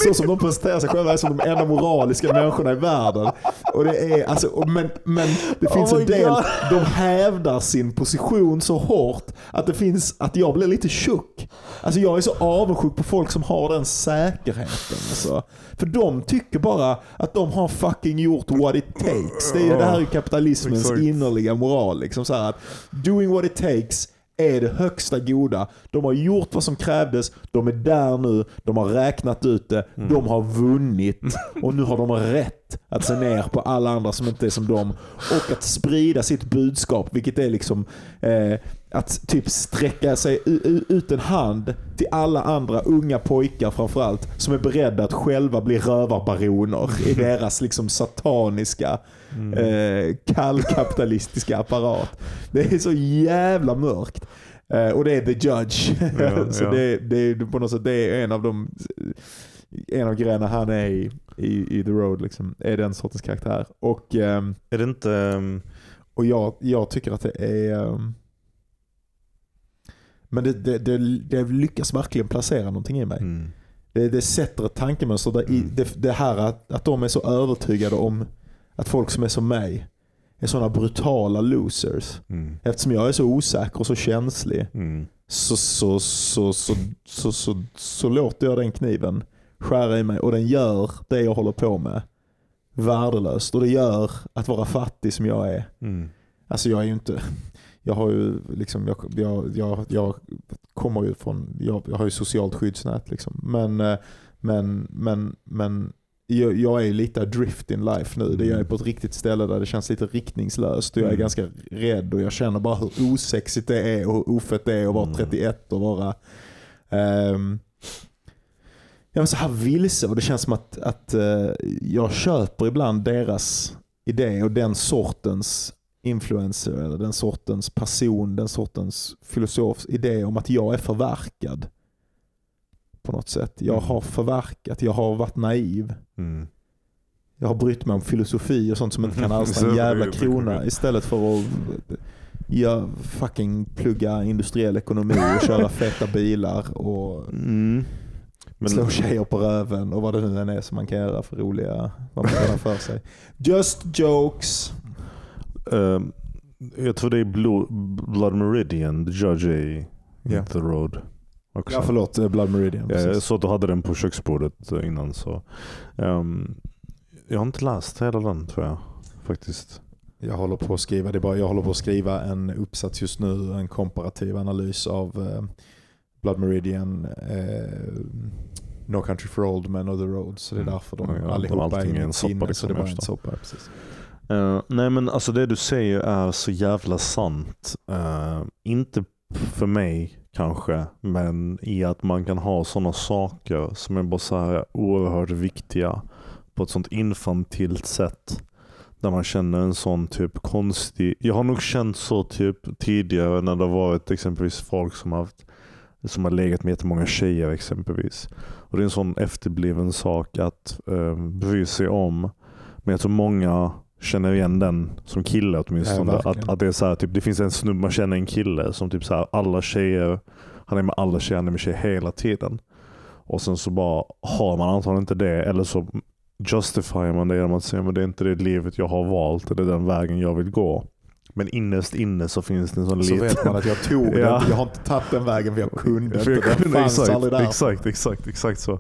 så som de presenterar sig själva är som de enda moraliska människorna i världen. Och det är, alltså, och men, men det finns Oh en del, God. de hävdar sin position så hårt att det finns, att jag blir lite tjock. Alltså jag är så avundsjuk på folk som har den säkerheten. Alltså. För de tycker bara att de har fucking gjort what it takes. Det, är, det här är kapitalismens Exakt. innerliga moral. Liksom så här att doing what it takes är det högsta goda. De har gjort vad som krävdes, de är där nu, de har räknat ut det, de har vunnit och nu har de rätt att se ner på alla andra som inte är som dem och att sprida sitt budskap, vilket är liksom eh, att typ sträcka sig ut en hand till alla andra unga pojkar framförallt som är beredda att själva bli rövarbaroner i [laughs] deras liksom sataniska eh, kallkapitalistiska apparat. Det är så jävla mörkt. Eh, och det är the judge. Ja, [laughs] så ja. Det, det är på något sätt det är en av de en av grejerna han är i, i, i The Road. Liksom, är den sortens karaktär. Och, ehm, Är det inte... ehm, och jag, jag tycker att det är... men det, det, det, det lyckas verkligen placera någonting i mig. mm. Det, det sätter ett tankemönster där i Mm. det, det här att, att de är så övertygade om att folk som är som mig är sådana brutala losers. Mm. Eftersom jag är så osäker och så känslig Mm. så, så, så, så, så, så, så låter jag den kniven skära i mig och den gör det jag håller på med värdelöst. Och det gör att vara fattig som jag är. Mm. Alltså jag är ju inte, jag har ju liksom, jag, jag, jag, jag kommer ju från, jag, jag har ju socialt skyddsnät liksom. Men, eh, men, men, men jag, jag är lite adrift in life nu. Det är jag är på ett riktigt ställe där det känns lite riktningslöst och jag är Mm. ganska rädd och jag känner bara hur osexigt det är och hur ofett det är att vara Mm. 31 och vara ehm, ja, men så här vilse och det känns som att, att eh, jag köper ibland deras idé och den sortens influencer eller den sortens person, den sortens filosofs idé om att jag är förverkad. På något sätt. Jag Mm. har förverkat, jag har varit naiv. Mm. Jag har brytt mig om filosofi och sånt som inte kan [laughs] alstra en jävla krona istället för att jag fucking plugga industriell ekonomi och [laughs] köra feta bilar och Mm. Men, slå tjejer på röven och vad det nu än är som man kan göra för roliga, vad man kan göra för sig. [laughs] Just jokes. Eh, jag tror det är Blue, Blood Meridian, The Judge A. Ja. The Road. Också. Ja förlåt, eh, Blood Meridian. Ja, jag såg att du hade den på köksbordet eh, innan. Så. Ehm, jag har inte läst hela den tror jag. Faktiskt. Jag håller på att skriva, det bara, jag håller på att skriva en uppsats just nu, en komparativ analys av eh, Blood Meridian, eh, No Country for Old Men och The Road. Så det är Mm. därför de Ja, ja, allihopa är en liksom, så det bara jag en soppa. Precis. Uh, nej men alltså det du säger är så jävla sant. Uh, inte för mig kanske, men i att man kan ha sådana saker som är bara så här oerhört viktiga på ett sånt infantilt sätt. Där man känner en sån typ konstig... Jag har nog känt så typ tidigare när det har varit exempelvis folk som har haft som har legat med jättemånga tjejer exempelvis. Och Det är en sån efterbliven sak att eh, bry sig om. Men jag tror många känner igen den som kille åtminstone. Ja, att, att det är så här, typ, det finns en snubbe, man känner en kille som typ så här, alla tjejer, han är med alla tjejer, han är med tjejer hela tiden. Och sen så bara har man antagligen inte det eller så justifierar man det genom att säga att det är inte det livet jag har valt eller den vägen jag vill gå. Men innerst inne så finns det en sån Så liten... vet man att jag tog [laughs] Ja. den. Jag har inte tagit den vägen för jag kunde För inte. jag Den kunde, fanns exakt, aldrig där. exakt, exakt, exakt så.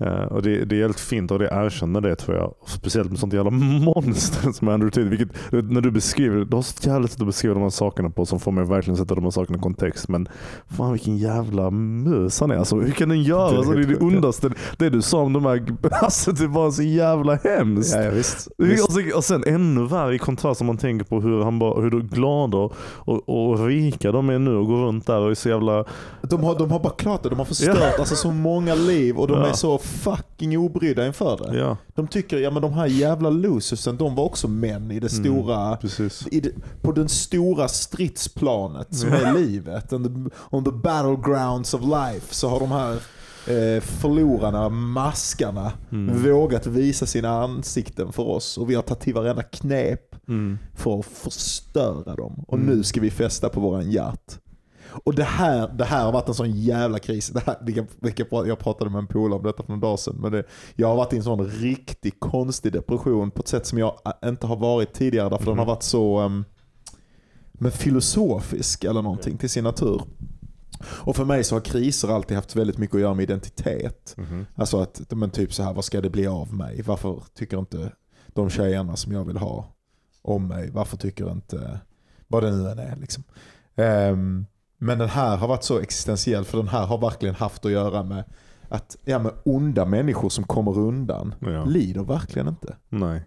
Eh, och det, det är helt fint och det erkänner det tror jag. Och speciellt med sånt jävla [laughs] monster som Andrew Tate. Vilket, när du beskriver, du har så jävla sätt att beskriva de här sakerna på som får mig verkligen sätta de här sakerna i kontext. Men fan vilken jävla mus han är. Alltså, hur kan den göra? Det är Alltså, det är det ondaste. Det du sa om de här, [laughs] alltså det var så jävla hemskt. Ja, ja, visst. Och, visst. så, och sen ännu värre i kontrast om man tänker på hur, han bara, hur glada och, och, och rika de är nu och går runt där och är så jävla... De har, de har bara klart det. De har förstört Ja. alltså, så många liv och de Ja. är så fucking obrydda inför det. Ja, De tycker, ja men de här jävla losersen, de var också män i det Mm. stora, i det, på den stora stridsplanet som är livet. On the, on the battlegrounds of life så har de här eh, förlorarna, maskarna, Mm. vågat visa sina ansikten för oss. Och vi har tagit till varenda knep Mm. för att förstöra dem. Och Mm. nu ska vi festa på våran yacht. Och det här, det här har varit en sån jävla kris. Det här, vilka, jag pratade med en polare om detta för några dagar sedan. Men det, jag har varit i en sån riktigt konstig depression på ett sätt som jag inte har varit tidigare. Därför den har Mhm. varit så um, men filosofisk eller någonting till sin natur. Och för mig så har kriser alltid haft väldigt mycket att göra med identitet. Mhm. Alltså att, men typ så här, vad ska det bli av mig? Varför tycker inte de tjejerna som jag vill ha om mig? Varför tycker inte, vad det nu än är liksom. Ehm, men den här har varit så existentiell för den här har verkligen haft att göra med att ja, men onda människor som kommer undan Ja. lider verkligen inte. Nej.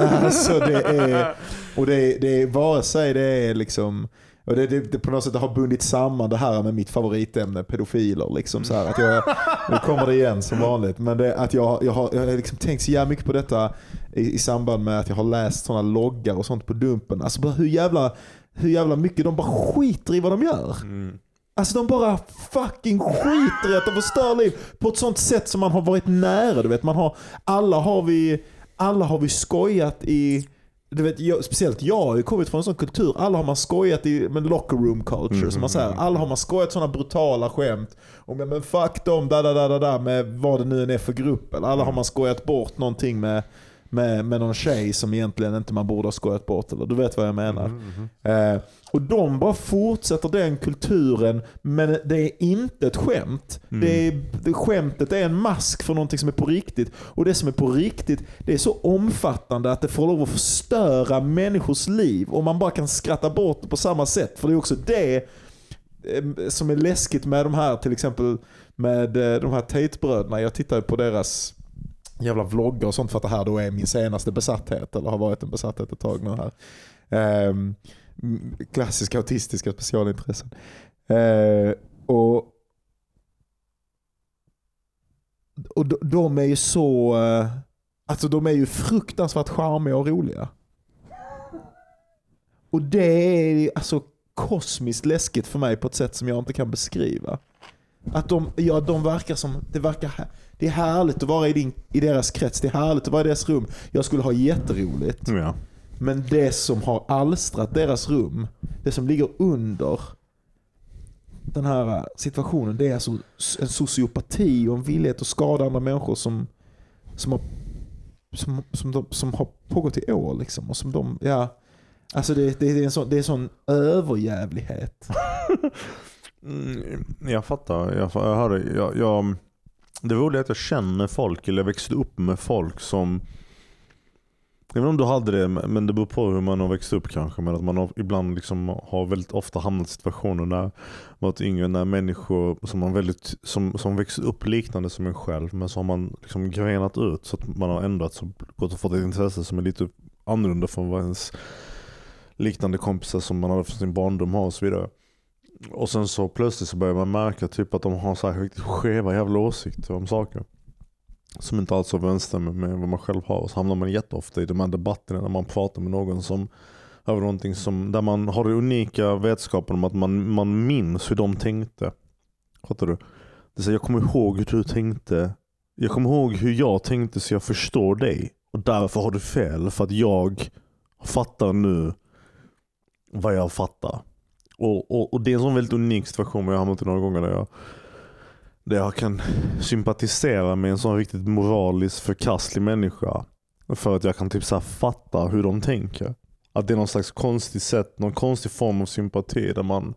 Alltså det [laughs] är, och det är, det är vare sig det är liksom och det, det, det på något sätt har bundit samman det här med mitt favoritämne, pedofiler. Liksom så här, att jag, nu kommer det igen som vanligt. Men det, att jag, jag har, jag har liksom tänkt så jävla mycket på detta i, i samband med att jag har läst sådana loggar och sånt på Dumpen. Alltså hur jävla, hur jävla mycket de bara skiter i vad de gör. Mm. Alltså de bara fucking skiter i att de förstör liv på ett sånt sätt som man har varit nära. Du vet, man har, alla, har vi, alla har vi skojat i du vet, jag, speciellt jag har ju kommit från en sån kultur. Alla har man skojat i med locker room culture. Mm, som man säger. mm, Alla har man skojat sådana brutala skämt. Om men fuck dem, da, da, da, da, med vad det nu än är för grupp. Eller alla har man skojat bort någonting med, med, med någon tjej som egentligen inte man borde ha skojat bort. Eller, du vet vad jag menar. Mhm, mhm. Eh, och de bara fortsätter den kulturen, men det är inte ett skämt. Mm. Det är, det, skämtet är en mask för någonting som är på riktigt. Och det som är på riktigt, det är så omfattande att det får lov att förstöra människors liv. Och man bara kan skratta bort det på samma sätt. För det är också det eh, som är läskigt med de här, till exempel med eh, de här Tate-bröderna. Jag tittar på deras jävla vloggar och sånt för att det här då är min senaste besatthet. Eller har varit en besatthet ett tag nu här. Ehm, klassiska autistiska specialintressen. Eh, och och de, de är ju så... Eh, alltså de är ju fruktansvärt charmiga och roliga. Och det är alltså kosmiskt läskigt för mig på ett sätt som jag inte kan beskriva. Att de, ja, de verkar som, det verkar, det är härligt att vara i, din, i deras krets, det är härligt att vara i deras rum. Jag skulle ha jätteroligt. Ja. Men det som har alstrat deras rum, det som ligger under den här situationen, det är alltså en sociopati och en villighet att skada andra människor som, som, har, som, som, de, som har pågått i år. Liksom, och som de, ja, alltså det, det, är en sån, det är en sån överjävlighet. [laughs] Mm, jag fattar. Jag, jag hörde. Jag, jag, det roliga är att jag känner folk, eller jag växte upp med folk som jag vet inte om du hade det, men det beror på hur man har växt upp kanske. Men att man har, ibland liksom har väldigt ofta hamnat i situationer när man varit yngre, när människor som, har väldigt, som, som växer upp liknande som en själv, men så har man liksom grenat ut så att man har ändrats och gått och fått ett intresse som är lite annorlunda från vad ens liknande kompisar som man hade från sin barndom har och så vidare. Och sen så plötsligt så börjar man märka typ att de har så här riktigt skeva jävla åsikter om saker. Som inte alls överensstämmer med vad man själv har. Och så hamnar man jätteofta i de här debatterna när man pratar med någon som över någonting som, där man har den unika vetskapen om att man, man minns hur de tänkte. Fattar du? Det är så här, jag kommer ihåg hur du tänkte. Jag kommer ihåg hur jag tänkte så jag förstår dig. Och därför har du fel. För att jag fattar nu vad jag fattar. Och, och, och det är en sån väldigt unik situation jag har hamnat i några gånger där jag, där jag kan sympatisera med en sån riktigt moraliskt förkastlig människa. För att jag kan typ så här fatta hur de tänker. Att det är någon slags konstigt sätt, någon konstig form av sympati där man,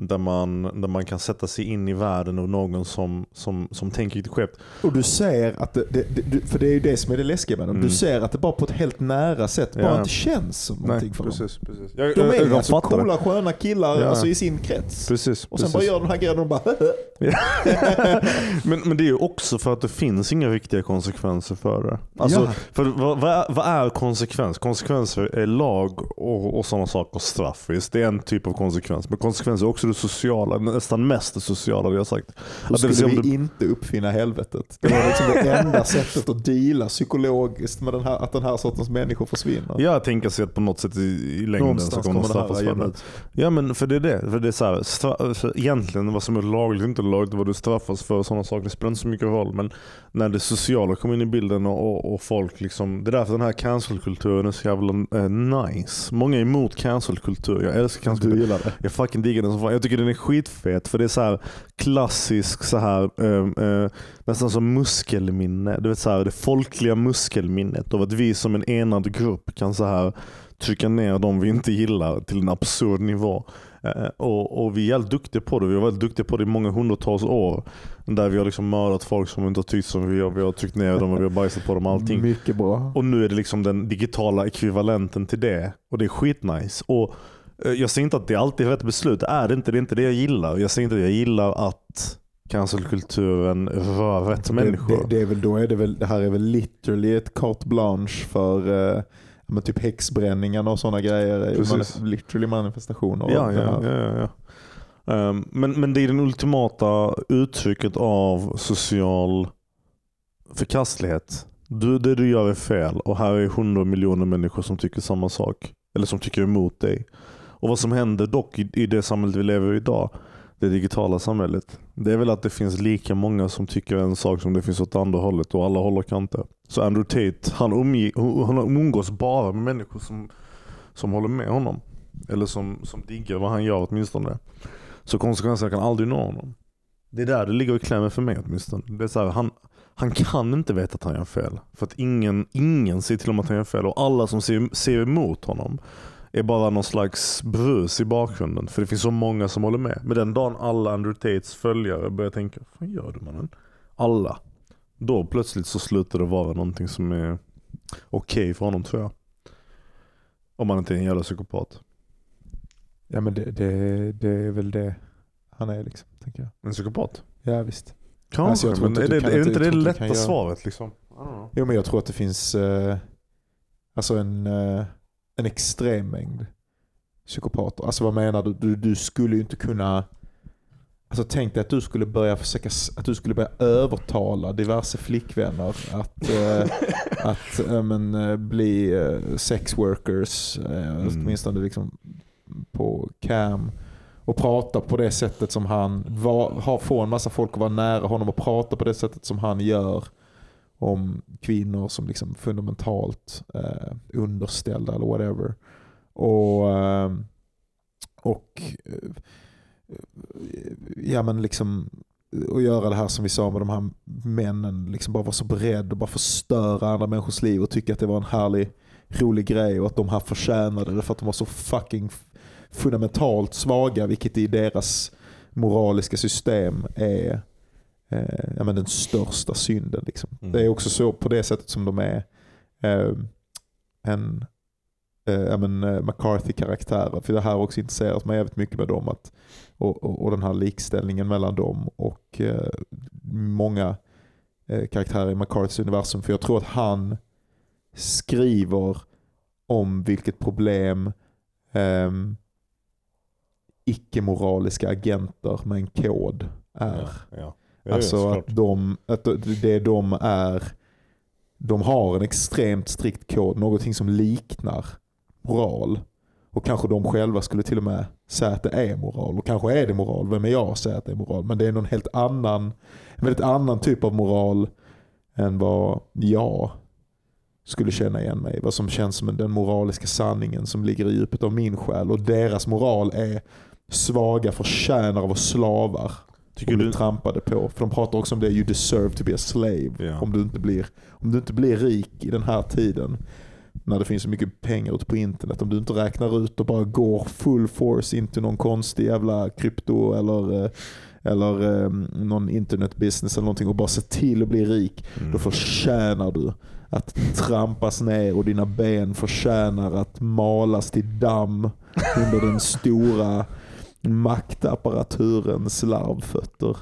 där man, där man kan sätta sig in i världen av någon som, som, som tänker riktigt skevt. Och du ser att det, det, det, för det är ju det som är det läskiga med dem. Mm. Du ser att det bara på ett helt nära sätt bara Ja. inte känns som någonting för dem. precis. Jag, De jag, är jag alltså fattar det. coola sköna killar Ja. alltså, i sin krets. Precis, Och sen precis. bara gör den här grejen och de bara [laughs] [laughs] men, men det är ju också för att det finns inga riktiga konsekvenser för det. Alltså, Ja. för vad, vad, är, vad är konsekvens? Konsekvenser är lag och, och sådana saker. Straff visst, det är en typ av konsekvens. Men konsekvenser är också det sociala, nästan mest det sociala jag har sagt. Då Att det vill skulle säga om vi du- inte uppfinna helvetet. Det var liksom det enda sättet att deala psykologiskt med den här, att den här sortens människor försvinner. Jag tänker sig att på något sätt i, i längden så Någonstans kommer de kommer här straffas för det. Ja men för det är det. För det är så här, stra- för egentligen vad som är lagligt och inte lagligt, vad du straffas för och sådana saker, det spelar inte så mycket roll. Men när det sociala kommer in i bilden och, och, och folk liksom, det är därför den här cancelkulturen är så jävla eh, nice. Många är emot cancelkultur, jag älskar Du cancelkultur. gillar det? Jag fucking diggar den som fan. Jag tycker den är skitfet för det är så här klassisk så här eh, eh, nästan som muskelminne. Du vet så här, det folkliga muskelminnet av att vi som en enad grupp kan så här trycka ner de vi inte gillar till en absurd nivå. Eh, och, och vi är jävligt duktiga på det. Vi har varit duktiga på det i många hundratals år. Där vi har liksom mördat folk som inte har tyckt som vi har. Vi har tryckt ner dem och vi har bajsat på dem allting. Mycket bra. Och nu är det liksom den digitala ekvivalenten till det. Och det är skitnice. Och jag säger inte att det alltid är rätt beslut. Det är det inte. Det är inte det jag gillar. Jag säger inte att jag gillar att cancelkulturen rör rätt människor. Det, det, det, är väl, då är det, väl, det här är väl literally ett carte blanche för eh, men typ häxbränningarna och sådana grejer. Precis. literally manifestationer. Ja, det ja, ja, ja, ja. Ehm, men, men det är den ultimata uttrycket av social förkastlighet. Du, det du gör är fel och här är hundra miljoner människor som tycker samma sak. Eller som tycker emot dig. Och vad som händer dock i, i det samhället vi lever i idag, det digitala samhället, det är väl att det finns lika många som tycker en sak som det finns åt andra hållet och alla håller kanter. Så Andrew Tate, han, umge, han umgås bara med människor som, som håller med honom. Eller som, som diggar vad han gör åtminstone. Så konsekvenserna kan aldrig nå honom. Det är där det ligger i klämmen för mig åtminstone. Det är så här, han, han kan inte veta att han gör fel. För att ingen, ingen ser till honom att han gör fel och alla som ser, ser emot honom är bara någon slags brus i bakgrunden. För det finns så många som håller med. Men den dagen alla Andrew Tates följare börjar tänka, vad gör du mannen? Alla. Då plötsligt så slutar det vara någonting som är okej för honom tror jag. Om man inte är en jävla psykopat. Ja men det, det, det är väl det han är liksom, tänker jag. En psykopat? Ja visst. Kanske, Alltså, jag tror men inte är det, är det inte- det du lätta svaret liksom? Jo men jag tror att det finns eh, alltså en, eh, en extrem mängd psykopater. Alltså vad menar du? Du, du skulle ju inte kunna Alltså tänk dig att du skulle börja försöka, att du skulle börja övertala diverse flickvänner att, eh, [laughs] att eh, men, eh, bli eh, sex workers, eh, Mm. åtminstone liksom på cam. Och prata på det sättet som han, var, ha, få en massa folk att vara nära honom och prata på det sättet som han gör om kvinnor som liksom fundamentalt eh, underställda eller whatever. Och, eh, och eh, ja men liksom eh, och göra det här som vi sa med de här männen, liksom bara vara så beredd och bara förstöra andra människors liv och tycka att det var en härlig, rolig grej och att de här förtjänade det för att de var så fucking fundamentalt svaga, vilket i deras moraliska system är eh, ja, men den största synden. Liksom. Mm. Det är också så på det sättet som de är eh, en eh, eh, McCarthy-karaktärer. För det här har också intresserat mig jävligt mycket med dem. Att, och, och, och den här likställningen mellan dem och eh, många eh, karaktärer i McCarthys universum. För jag tror att han skriver om vilket problem ehm, icke-moraliska agenter med en kod är. Ja, ja. Ja, Alltså att, de, att det de är, de har en extremt strikt kod, någonting som liknar moral. Och kanske de själva skulle till och med säga att det är moral. Och kanske är det moral, vem är jag att säga att det är moral? Men det är någon helt annan, en väldigt annan typ av moral än vad jag skulle känna igen mig. Vad som känns som den moraliska sanningen som ligger i djupet av min själ. Och deras moral är svaga förtjänar av slavar Tycker blir du, trampade på. För de pratar också om det, you deserve to be a slave. Ja. Om, du inte blir, om du inte blir rik i den här tiden. När det finns så mycket pengar ute på internet. Om du inte räknar ut och bara går full force into någon konstig jävla krypto eller, eh, eller eh, någon internet business eller någonting och bara se till att bli rik. Mm. Då förtjänar du att trampas ner och dina ben förtjänar att malas till damm under den stora maktapparaturens larvfötter.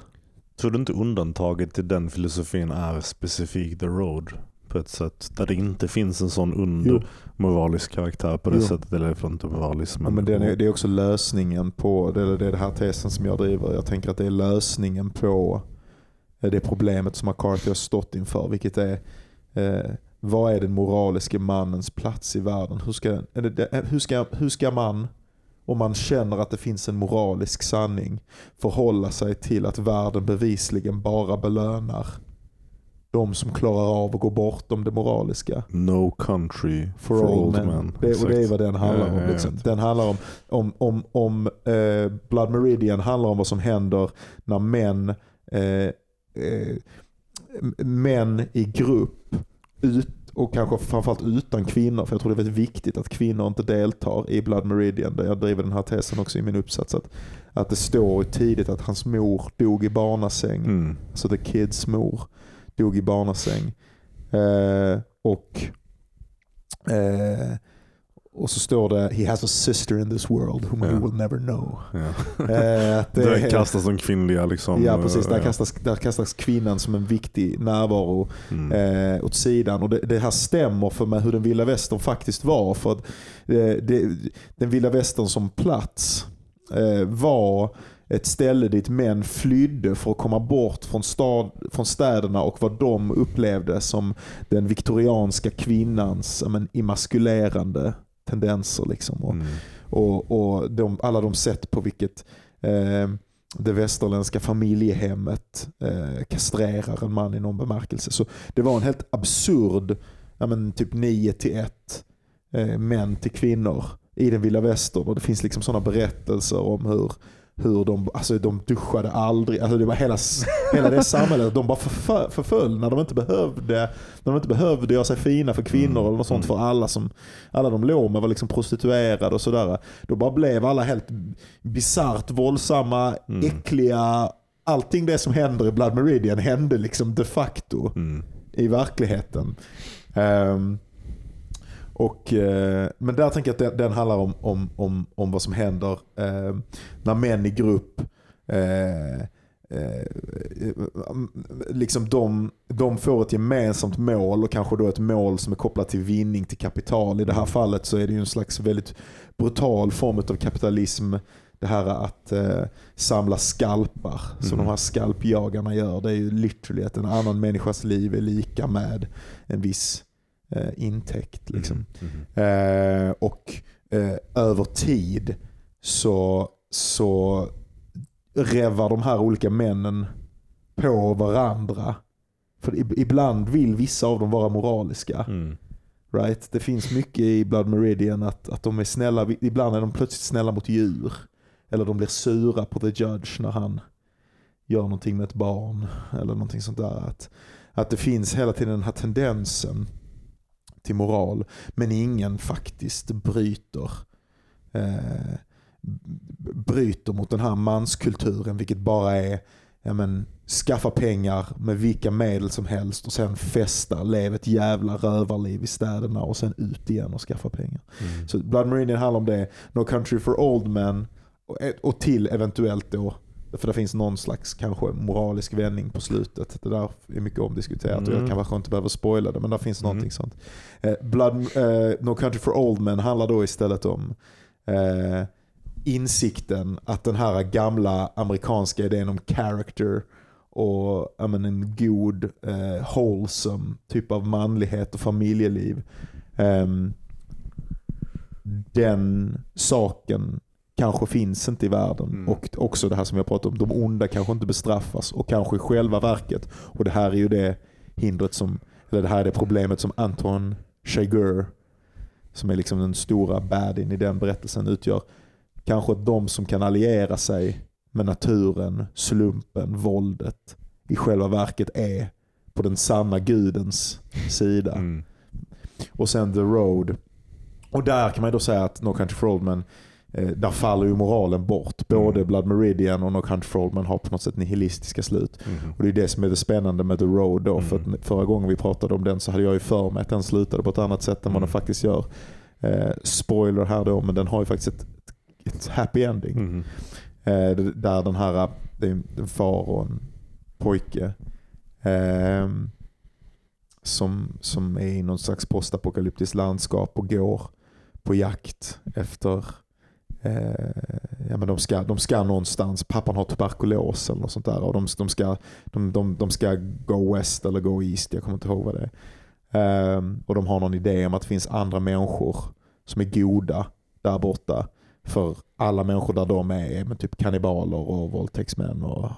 Tror du inte undantaget till den filosofin är specifikt The Road? På ett sätt där det inte finns en sån Jo. under moralisk karaktär på det Jo. sättet. Eller inte moralisk Ja, men det, är, det är också lösningen på, det är det här tesen som jag driver. Jag tänker att det är lösningen på eh, det problemet som McCarthy har stått inför. Vilket är, eh, vad är den moraliska mannens plats i världen? Hur ska, det, hur ska, hur ska man, om man känner att det finns en moralisk sanning, förhålla sig till att världen bevisligen bara belönar de som klarar av att gå bortom det moraliska? No country For, for, old men. men. Det, och det är vad den handlar om. Liksom. Den handlar om, om, om, om eh, Blood Meridian handlar om vad som händer när män, eh, eh, män i grupp ut, och kanske framförallt utan kvinnor, för jag tror det är väldigt viktigt att kvinnor inte deltar i Blood Meridian. Där jag driver den här tesen också i min uppsats. Att, att det står tidigt att hans mor dog i barnasäng. Mm. Så The Kids mor dog i barnasäng. Eh, och, eh, och så står det He has a sister in this world whom Ja. we will never know. Ja. [laughs] Eh, [laughs] det Där är- kastas de kvinnliga liksom. Ja precis, där eh, kastas, där kastas kvinnan som en viktig närvaro Mm. eh, åt sidan. Och det, det här stämmer för mig hur den vilda västern faktiskt var. För att eh, det, den vilda västern som plats eh, var ett ställe dit män flydde för att komma bort från, stad, från städerna och vad de upplevde som den viktorianska kvinnans ja, men, emaskulerande tendenser. Liksom. Och, Mm. och, och de, alla de sätt på vilket eh, det västerländska familjehemmet eh, kastrerar en man i någon bemärkelse. Så det var en helt absurd, ja, men typ 9 till 1 eh, män till kvinnor i den vilda västern. Och det finns liksom sådana berättelser om hur, hur de, alltså de duschade aldrig. Alltså det var hela, hela det samhället. De bara förfö- förföll när de inte behövde när de inte behövde göra sig fina för kvinnor Mm. eller något sånt. Mm. För alla som alla de låg med var liksom prostituerade och sådär. Då bara blev alla helt bisarrt våldsamma, Mm. äckliga. Allting det som händer i Blood Meridian hände liksom de facto Mm. i verkligheten. Ehm, och, eh, men där tänker jag att den, den handlar om, om, om, om vad som händer eh, när män i grupp eh, eh, liksom de, de får ett gemensamt mål och kanske då ett mål som är kopplat till vinning till kapital. I det här fallet så är det ju en slags väldigt brutal form av kapitalism. Det här att eh, samla skalpar som Mm. de här skalpjagarna gör. Det är ju literally att en annan människas liv är lika med en viss eh, intäkt. Liksom. Mm. Eh, och eh, över tid så, så revar de här olika männen på varandra. För ib- ibland vill vissa av dem vara moraliska. Mm. Right? Det finns mycket i Blood Meridian att, att de är snälla. Ibland är de plötsligt snälla mot djur. Eller de blir sura på the judge när han gör någonting med ett barn. Eller någonting sånt där. Att, att det finns hela tiden den här tendensen till moral. Men ingen faktiskt bryter eh, bryter mot den här manskulturen. Vilket bara är ja, men, skaffa pengar med vilka medel som helst och sen festa, leva ett jävla rövarliv i städerna och sen ut igen och skaffa pengar. Mm. Så Blood Meridian handlar om det. No Country for Old Men och, och till eventuellt då, för det finns någon slags kanske moralisk vändning på slutet. Det där är mycket omdiskuterat och jag Mm. kanske inte behöver spoila det men där finns Mm. någonting sånt. Eh, Blood, eh, no Country for Old Men handlar då istället om eh, insikten att den här gamla amerikanska idén om character och ja, men, en god, eh, wholesome typ av manlighet och familjeliv. ehm, den saken kanske finns inte i världen. Mm. Och också det här som jag pratat om, de onda kanske inte bestraffas och kanske i själva verket. Och det här är ju det hindret som, eller det här är det problemet som Anton Chigurh, som är liksom den stora baddien i den berättelsen utgör. Kanske att de som kan alliera sig med naturen, slumpen, våldet i själva verket är på den sanna gudens sida. Mm. Och sen The Road. Och där kan man då säga att No Country for Old Men, där faller ju moralen bort. Både Mm. Blood Meridian och No Country for Old Men har på något sätt nihilistiska slut. Mm. Och det är det som är det spännande med The Road då. För Mm. att förra gången vi pratade om den så hade jag ju för mig att den slutade på ett annat sätt än vad Mm. den faktiskt gör. Eh, spoiler här då, men den har ju faktiskt ett, ett happy ending. Mm. Eh, där den här, det är en far och en pojke ehm, som, som är i någon slags postapokalyptiskt landskap och går på jakt efter eh, Eh, ja, men de, ska, de ska någonstans, pappan har tuberkulos eller något sånt där och de, de, ska, de, de, de ska go west eller go east, jag kommer inte ihåg vad det är. Um, och de har någon idé om att det finns andra människor som är goda där borta. För alla människor där de är, är med typ kannibaler och våldtäktsmän och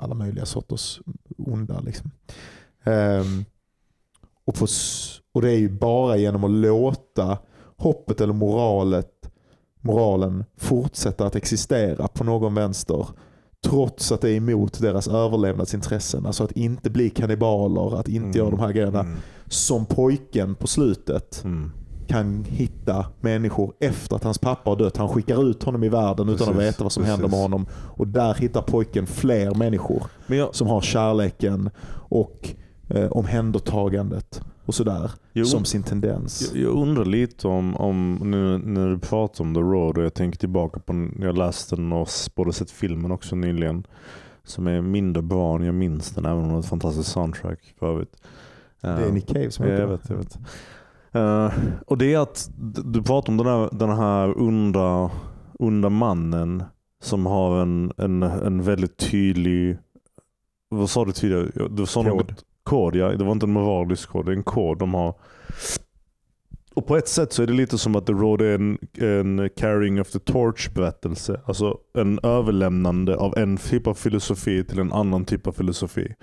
alla möjliga sorters onda. Liksom. Um, och, på, och det är ju bara genom att låta hoppet eller moralet, moralen fortsätta att existera på någon vänster trots att det är emot deras överlevnadsintressen. Alltså att inte bli kannibaler, att inte göra de här grejerna. Mm. Som pojken på slutet Mm. kan hitta människor efter att hans pappa har dött. Han skickar ut honom i världen utan att Precis, veta vad som precis. händer med honom. Och där hittar pojken fler människor jag, som har kärleken och eh, omhändertagandet och sådär Jo. som sin tendens. jag, jag undrar lite om, om nu när du pratar om The Road och jag tänker tillbaka på jag läste den och både sett filmen också nyligen. Som är mindre barn, jag minns den även om det är ett fantastiskt soundtrack för övrigt. Det är Nick Cave som har jag vet, jag vet. Eh, och det är att du pratar om den här, den här onda, onda mannen som har en, en, en väldigt tydlig, vad sa du tidigare? Sa Kod. något, kod ja. Det var inte en moralisk kod, det är en kod de har. Och på ett sätt så är det lite som att The Road är en, en carrying of the torch berättelse. Alltså en överlämnande av en typ av filosofi till en annan typ av filosofi.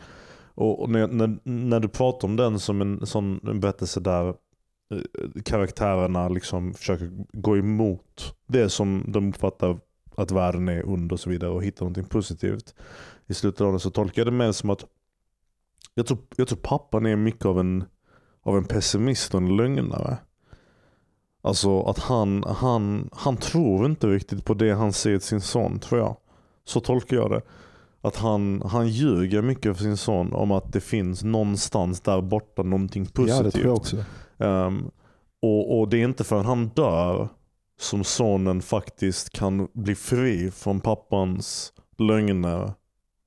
Och när, när, när du pratar om den som en sån berättelse där eh, karaktärerna liksom försöker gå emot det som de uppfattar att världen är ond och så vidare och hitta någonting positivt. I slutet av det så tolkar jag det mer som att jag tror, jag tror pappan är mycket av en, av en pessimist och en lögnare. Alltså att han, han, han tror inte riktigt på det han ser i sin son tror jag. Så tolkar jag det. Att han, han ljuger mycket för sin son om att det finns någonstans där borta någonting positivt. Ja, det tror jag också. Um, och, och det är inte förrän han dör som sonen faktiskt kan bli fri från pappans lögner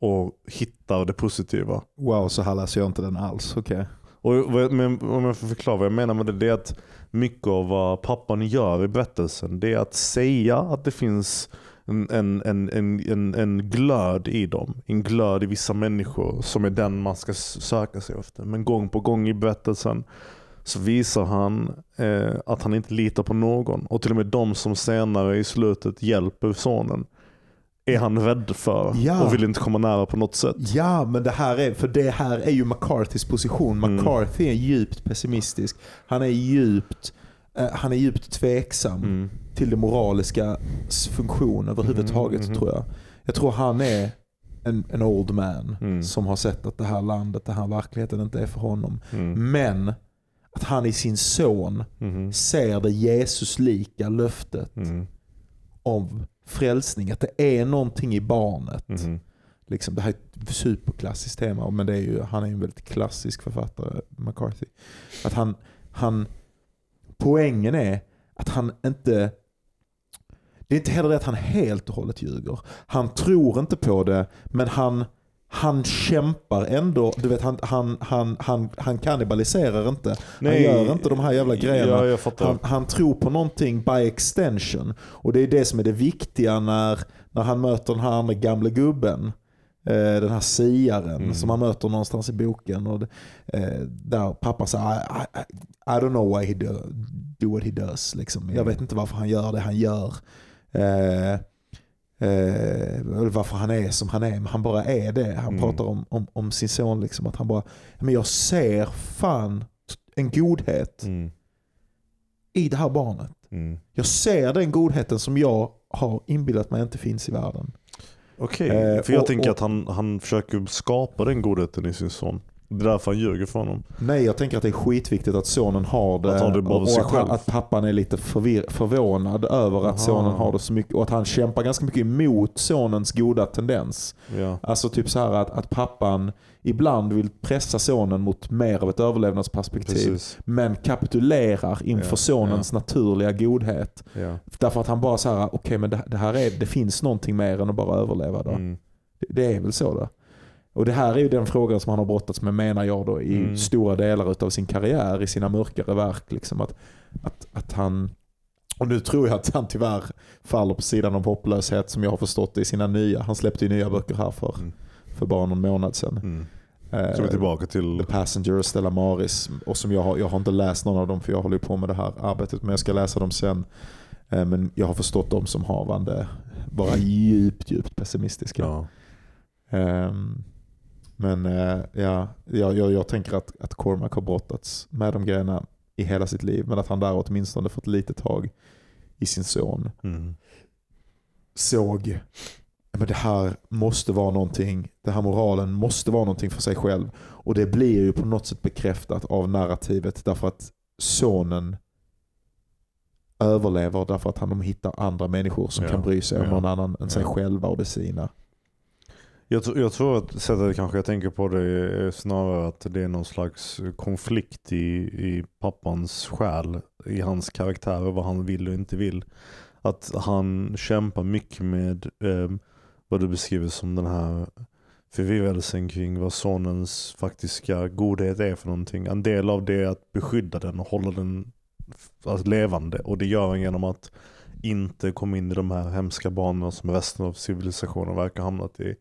och hittar det positiva. Wow, så här läser jag inte den alls. Okej. Och men om jag får förklara vad jag menar med det, det är att mycket av vad pappan gör i berättelsen, det är att säga att det finns en, en, en, en, en, glöd i dem. En glöd i vissa människor som är den man ska söka sig efter. Men gång på gång i berättelsen så visar han eh, att han inte litar på någon. Och till och med de som senare i slutet hjälper sonen är han rädd för Ja. och vill inte komma nära på något sätt. Ja, men det här är, för det här är ju McCarthys position. Mm. McCarthy är djupt pessimistisk. Han är djupt, eh, han är djupt tveksam Mm. till det moraliska funktion överhuvudtaget Mhm, mhm. tror jag. Jag tror han är en, en old man Mm. som har sett att det här landet, den här verkligheten inte är för honom. Mm. Men att han i sin son Mhm. ser det Jesuslika löftet Mm. om frälsning. Att det är någonting i barnet. Mhm. Liksom, det här är ett superklassiskt tema, men det är ju, han är ju en väldigt klassisk författare, McCarthy. Att han, han, poängen är att han inte, det är inte heller det att han helt och hållet ljuger. Han tror inte på det, men han, han kämpar ändå. Du vet, han, han, han, han, han kannibaliserar inte. Han gör inte de här jävla grejerna. Ja. Han, han tror på någonting by extension. Och det är det som är det viktiga när, när han möter den här andra gamla gubben. Eh, den här siaren Mm. som han möter någonstans i boken. Och, eh, där pappa säger I, I, I don't know why he do, do what he does. Liksom. Jag Mm. vet inte varför han gör det han gör. Eh, eh, varför han är som han är. Men han bara är det. Han Mm. pratar om, om, om sin son. Liksom, att han bara, men jag ser fan en godhet Mm. i det här barnet. Mm. Jag ser den godheten som jag har inbillat mig inte finns i världen. Okej, Eh, för jag och- tänker och- att han, han försöker skapa den godheten i sin son. Det är därför han ljuger för honom. Nej, jag tänker att det är skitviktigt att sonen har det. Att ha det bara och sig att, själv. att pappan är lite förvir- förvånad över att Aha. sonen har det så mycket. Och att han kämpar ganska mycket emot sonens goda tendens. Ja. Alltså typ så här att, att pappan ibland vill pressa sonen mot mer av ett överlevnadsperspektiv. Precis. Men kapitulerar inför Ja, sonens naturliga godhet. Ja. Därför att han bara så här, okej men det, det här är, det finns någonting mer än att bara överleva. Då. Mm. Det, det är väl så då. Och det här är ju den frågan som han har brottats med menar jag då i Mm. stora delar av sin karriär, i sina mörkare verk. Liksom att, att, att han, och nu tror jag att han tyvärr faller på sidan av hopplöshet som jag har förstått det i sina nya. Han släppte ju nya böcker här för, Mm. för bara någon månad sedan. Mm. Eh, vi är tillbaka till... The Passenger och Stella Maris. Och som jag, har, jag har inte läst någon av dem för jag håller på med det här arbetet. Men jag ska läsa dem sen. Eh, Men jag har förstått dem som havande vara djupt, djupt pessimistiska. Ja. Ehm, Men eh, ja, jag, jag, jag tänker att, att Cormac har brottats med de grejerna i hela sitt liv. Men att han där åtminstone fått lite tag i sin son. Mm. Såg men det här måste vara någonting, den här moralen måste vara någonting för sig själv. Och det blir ju på något sätt bekräftat av narrativet därför att sonen överlever därför att han de hittar andra människor som Ja, kan bry sig om ja, någon annan än sig ja. själva och det sina. Jag, jag tror att sättet kanske jag tänker på det är snarare att det är någon slags konflikt i, i pappans själ, i hans karaktär och vad han vill och inte vill. Att han kämpar mycket med eh, vad du beskriver som den här förvirrelsen kring vad sonens faktiska godhet är för någonting. En del av det är att beskydda den och hålla den alltså, levande och det gör han genom att inte komma in i de här hemska banorna som resten av civilisationen verkar ha hamnat i.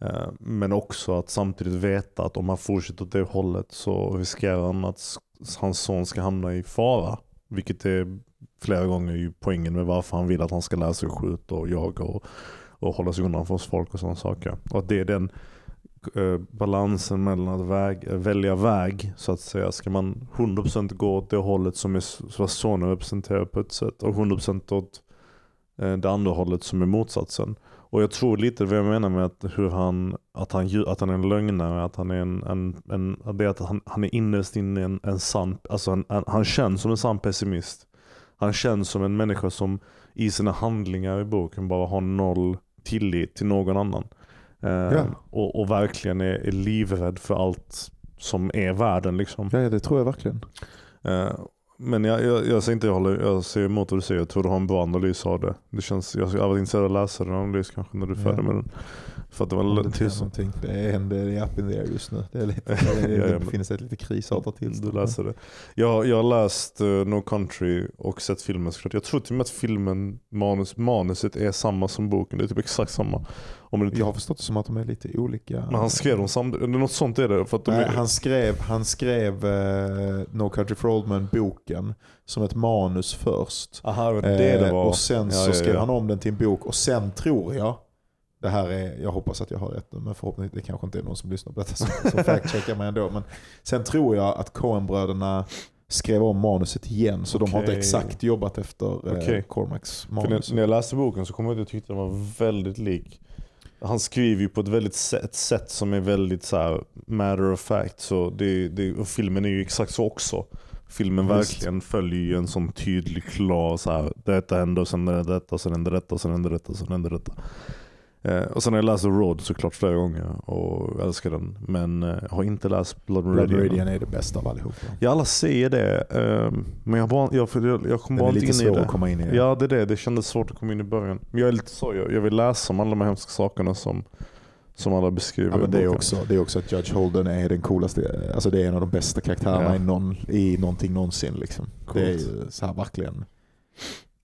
Eh, men också att samtidigt veta att om han fortsätter åt det hållet så riskerar han att hans son ska hamna i fara. Vilket är flera gånger ju poängen med varför han vill att han ska lära sig skjuta och jaga och, och hålla sig undan från folk och sådana saker. Och att det är den eh, balansen mellan att väg, eh, välja väg så att säga. Ska man 100% gå åt det hållet som är vad sonen representerar på ett sätt och 100% åt eh, det andra hållet som är motsatsen. Och jag tror lite vad jag menar med att, hur han, att, han, att han är en lögnare, att han är en, en, en det att han, han är innerst inne en, en sann, alltså en, en, han känns som en sann pessimist. Han känns som en människa som i sina handlingar i boken bara har noll tillit till någon annan. Eh, Ja. och, och verkligen är, är livrädd för allt som är världen. Liksom. Ja, det tror jag verkligen. Eh, men jag, jag, jag, säger inte, jag, håller, jag ser emot vad du säger. Jag tror du har en bra analys av det. det känns, jag, jag var intresserad av att läsa den analys kanske när du är Ja. färdig med den. För att det var det lite någonting. Det är, en- det är up in the air just nu. Det, är lite, det, [laughs] Ja, ja, det i ett lite krisartat tillstånd. Du läser det. Jag, jag har läst uh, No Country och sett filmen såklart. Jag tror till och med att filmen, manus, manuset är samma som boken. Det är typ exakt samma. Om det inte, Jag har förstått det som att de är lite olika. Men han skrev dem samtidigt. Något sånt är det. För att de Nej, är, han skrev, han skrev eh, No Country for Old Men boken som ett manus först. Aha, det, det Eh, var. Och sen så ja, skrev ja. han om den till en bok och sen tror jag, det här är, jag hoppas att jag har rätt nu, men förhoppningsvis det kanske inte är någon som lyssnar på detta som, som [laughs] fact-checkar mig ändå. Men sen tror jag att Coen-bröderna skrev om manuset igen så de har inte exakt jobbat efter eh, Okej. Cormacs För manus. när, när jag läste boken så kom jag att jag tyckte den var väldigt lik. Han skriver ju på ett väldigt sätt, ett sätt som är väldigt så här, matter of fact. Så det, det, och filmen är ju exakt så också. Filmen verkligen följer ju en sån tydlig, klar så här, detta hände och sen hände detta, sen hände detta, sen hände detta, och sen hände detta. Eh, och sen har jag läst The Road såklart flera gånger och älskar den. Men eh, har inte läst Blood Blood Meridian. Meridian är det bästa av allihopa. Ja alla säger det, eh, men jag, bara, jag, jag, jag kom bara är inte lite in i det. att komma in i. Ja det är det, det kändes svårt att komma in i början. Men jag är lite så, jag, jag vill läsa om alla de här hemska sakerna som, som alla beskriver Ja, men det, är också, det är också att Judge Holden är den coolaste, alltså det är en av de bästa karaktärerna Ja. i, någon, i någonting någonsin. Liksom. Det är så här verkligen,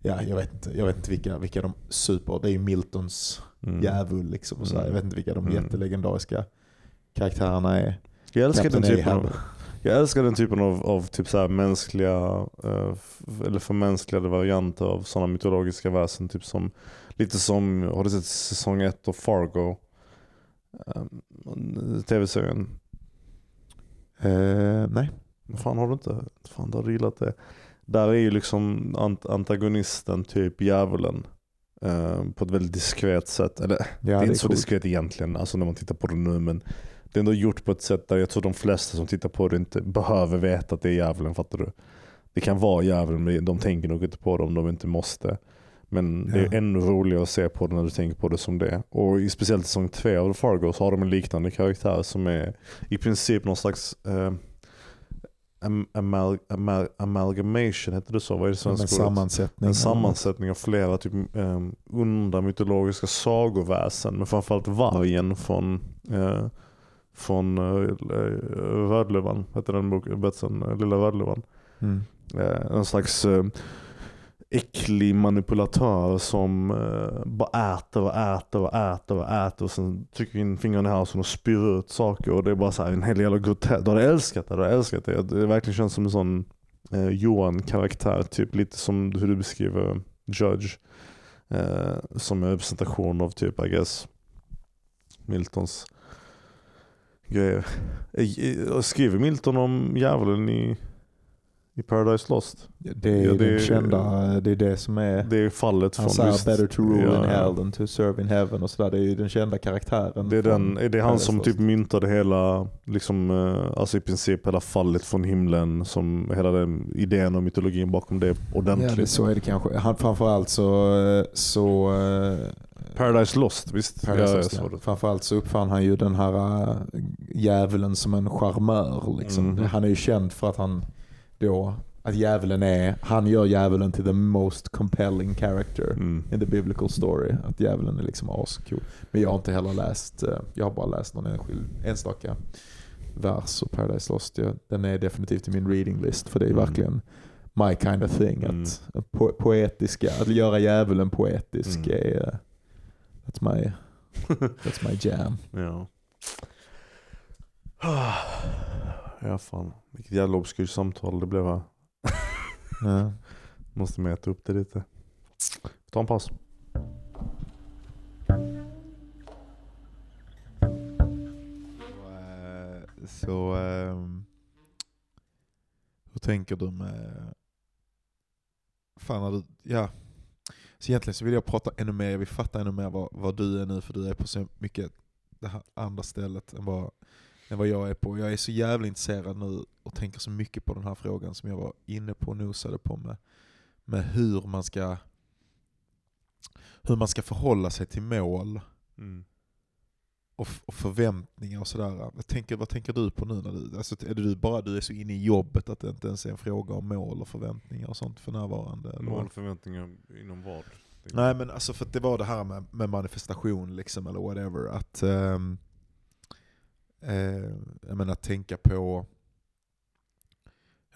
ja, jag vet inte, jag vet inte vilka, vilka de super, det är ju Miltons Mm. djävul liksom. Och så här. Mm. Jag vet inte vilka de Mm. jättelegendariska karaktärerna är. Jag älskar den typen Ahab. av, jag älskar den typen av, av typ så här mänskliga, eh, eller förmänskligade varianter av sådana mytologiska väsen. Typ som, lite som, har du sett säsong ett av Fargo? Um, Tv-serien. Eh, nej. Vad Fan har du inte? Fan du har gillat det. Där är ju liksom ant- antagonisten typ djävulen. eh, på ett väldigt diskret sätt. Eller Ja, det är inte så coolt. diskret egentligen, alltså när man tittar på det nu. Men det är ändå gjort på ett sätt där jag tror de flesta som tittar på det inte behöver veta att det är djävulen. Fattar du? Det kan vara djävulen, men de tänker nog inte på det om de inte måste. Men det är Ja. ännu roligare att se på det när du tänker på det som det. Och i speciellt säsong 3 av Fargo så har de en liknande karaktär som är i princip någon slags eh, am, amal, amal, amalgamation, heter det så? Vad är det en svenska ordet? sammansättning. En sammansättning av flera typ, um, onda mytologiska sagoväsen. Men framförallt vargen från, uh, från uh, Rödluvan. Heter den boken, Lilla Rödluvan. Mm. Uh, en slags uh, äcklig manipulatör som eh, bara äter och äter och äter och äter och sen trycker in fingrarna i halsen och spyr ut saker. Och det är bara så här en hel jävla grotesk. Du hade älskat det, du hade älskat det. Det verkligen känns som en sån eh, Johan-karaktär, typ lite som hur du beskriver Judge. Eh, som en representation av typ, I guess, Miltons grejer. Eh, eh, skriver Milton om djävulen i, i Paradise Lost? Det är Ja, det den kända, det är det som är Det är fallet Han från säger just- better to rule ja, in ja. hell than to serve in heaven och sådär. Det är ju den kända karaktären. Det är, den, är det han som Lost. typ myntade hela, liksom, eh, alltså i princip hela fallet från himlen, som hela den idén och mytologin bakom det Ja, ordentligt. det, så är det kanske. Han, framförallt så... så eh, Paradise Lost, visst? Paradise ja, Lost, jag ja. såg det. Framförallt så uppfann han ju den här äh, djävulen som en charmör. Liksom. Mhm. Han är ju känd för att han då, att djävulen är, han gör djävulen till the most compelling character Mm. in the biblical story. Att djävulen är liksom ascool. Men jag har inte heller läst, eh, jag har bara läst någon enskild, enstaka vers och Paradise Lost. Jag, den är definitivt i min reading list för det är Mm. verkligen my kind of thing. Mm. Att po poetiska, att göra djävulen poetisk Mm. är, eh, that's my, [laughs] that's my jam. Ja. Ja fan, vilket jävla obskyrt samtal det blev här. [laughs] Ja. Måste mäta upp det lite. Ta en paus. Så ehm, hur tänker du med... Fan, du, ja. Så egentligen så vill jag prata ännu mer, jag vill fatta ännu mer vad, vad du är nu, för du är på så mycket det här andra stället än vad, än vad jag är på. Jag är så jävla intresserad nu och tänker så mycket på den här frågan som jag var inne på och nosade på med, med hur man ska hur man ska förhålla sig till mål Mm. och, och förväntningar och sådär. Jag tänker, vad tänker du på nu? När du, alltså, är det du bara du är så inne i jobbet att det inte ens är en fråga om mål och förväntningar och sånt för närvarande? vad? Mål, förväntningar inom vad? Nej men alltså för det var det här med, med manifestation liksom eller whatever. Att, ehm, eh, jag menar tänka på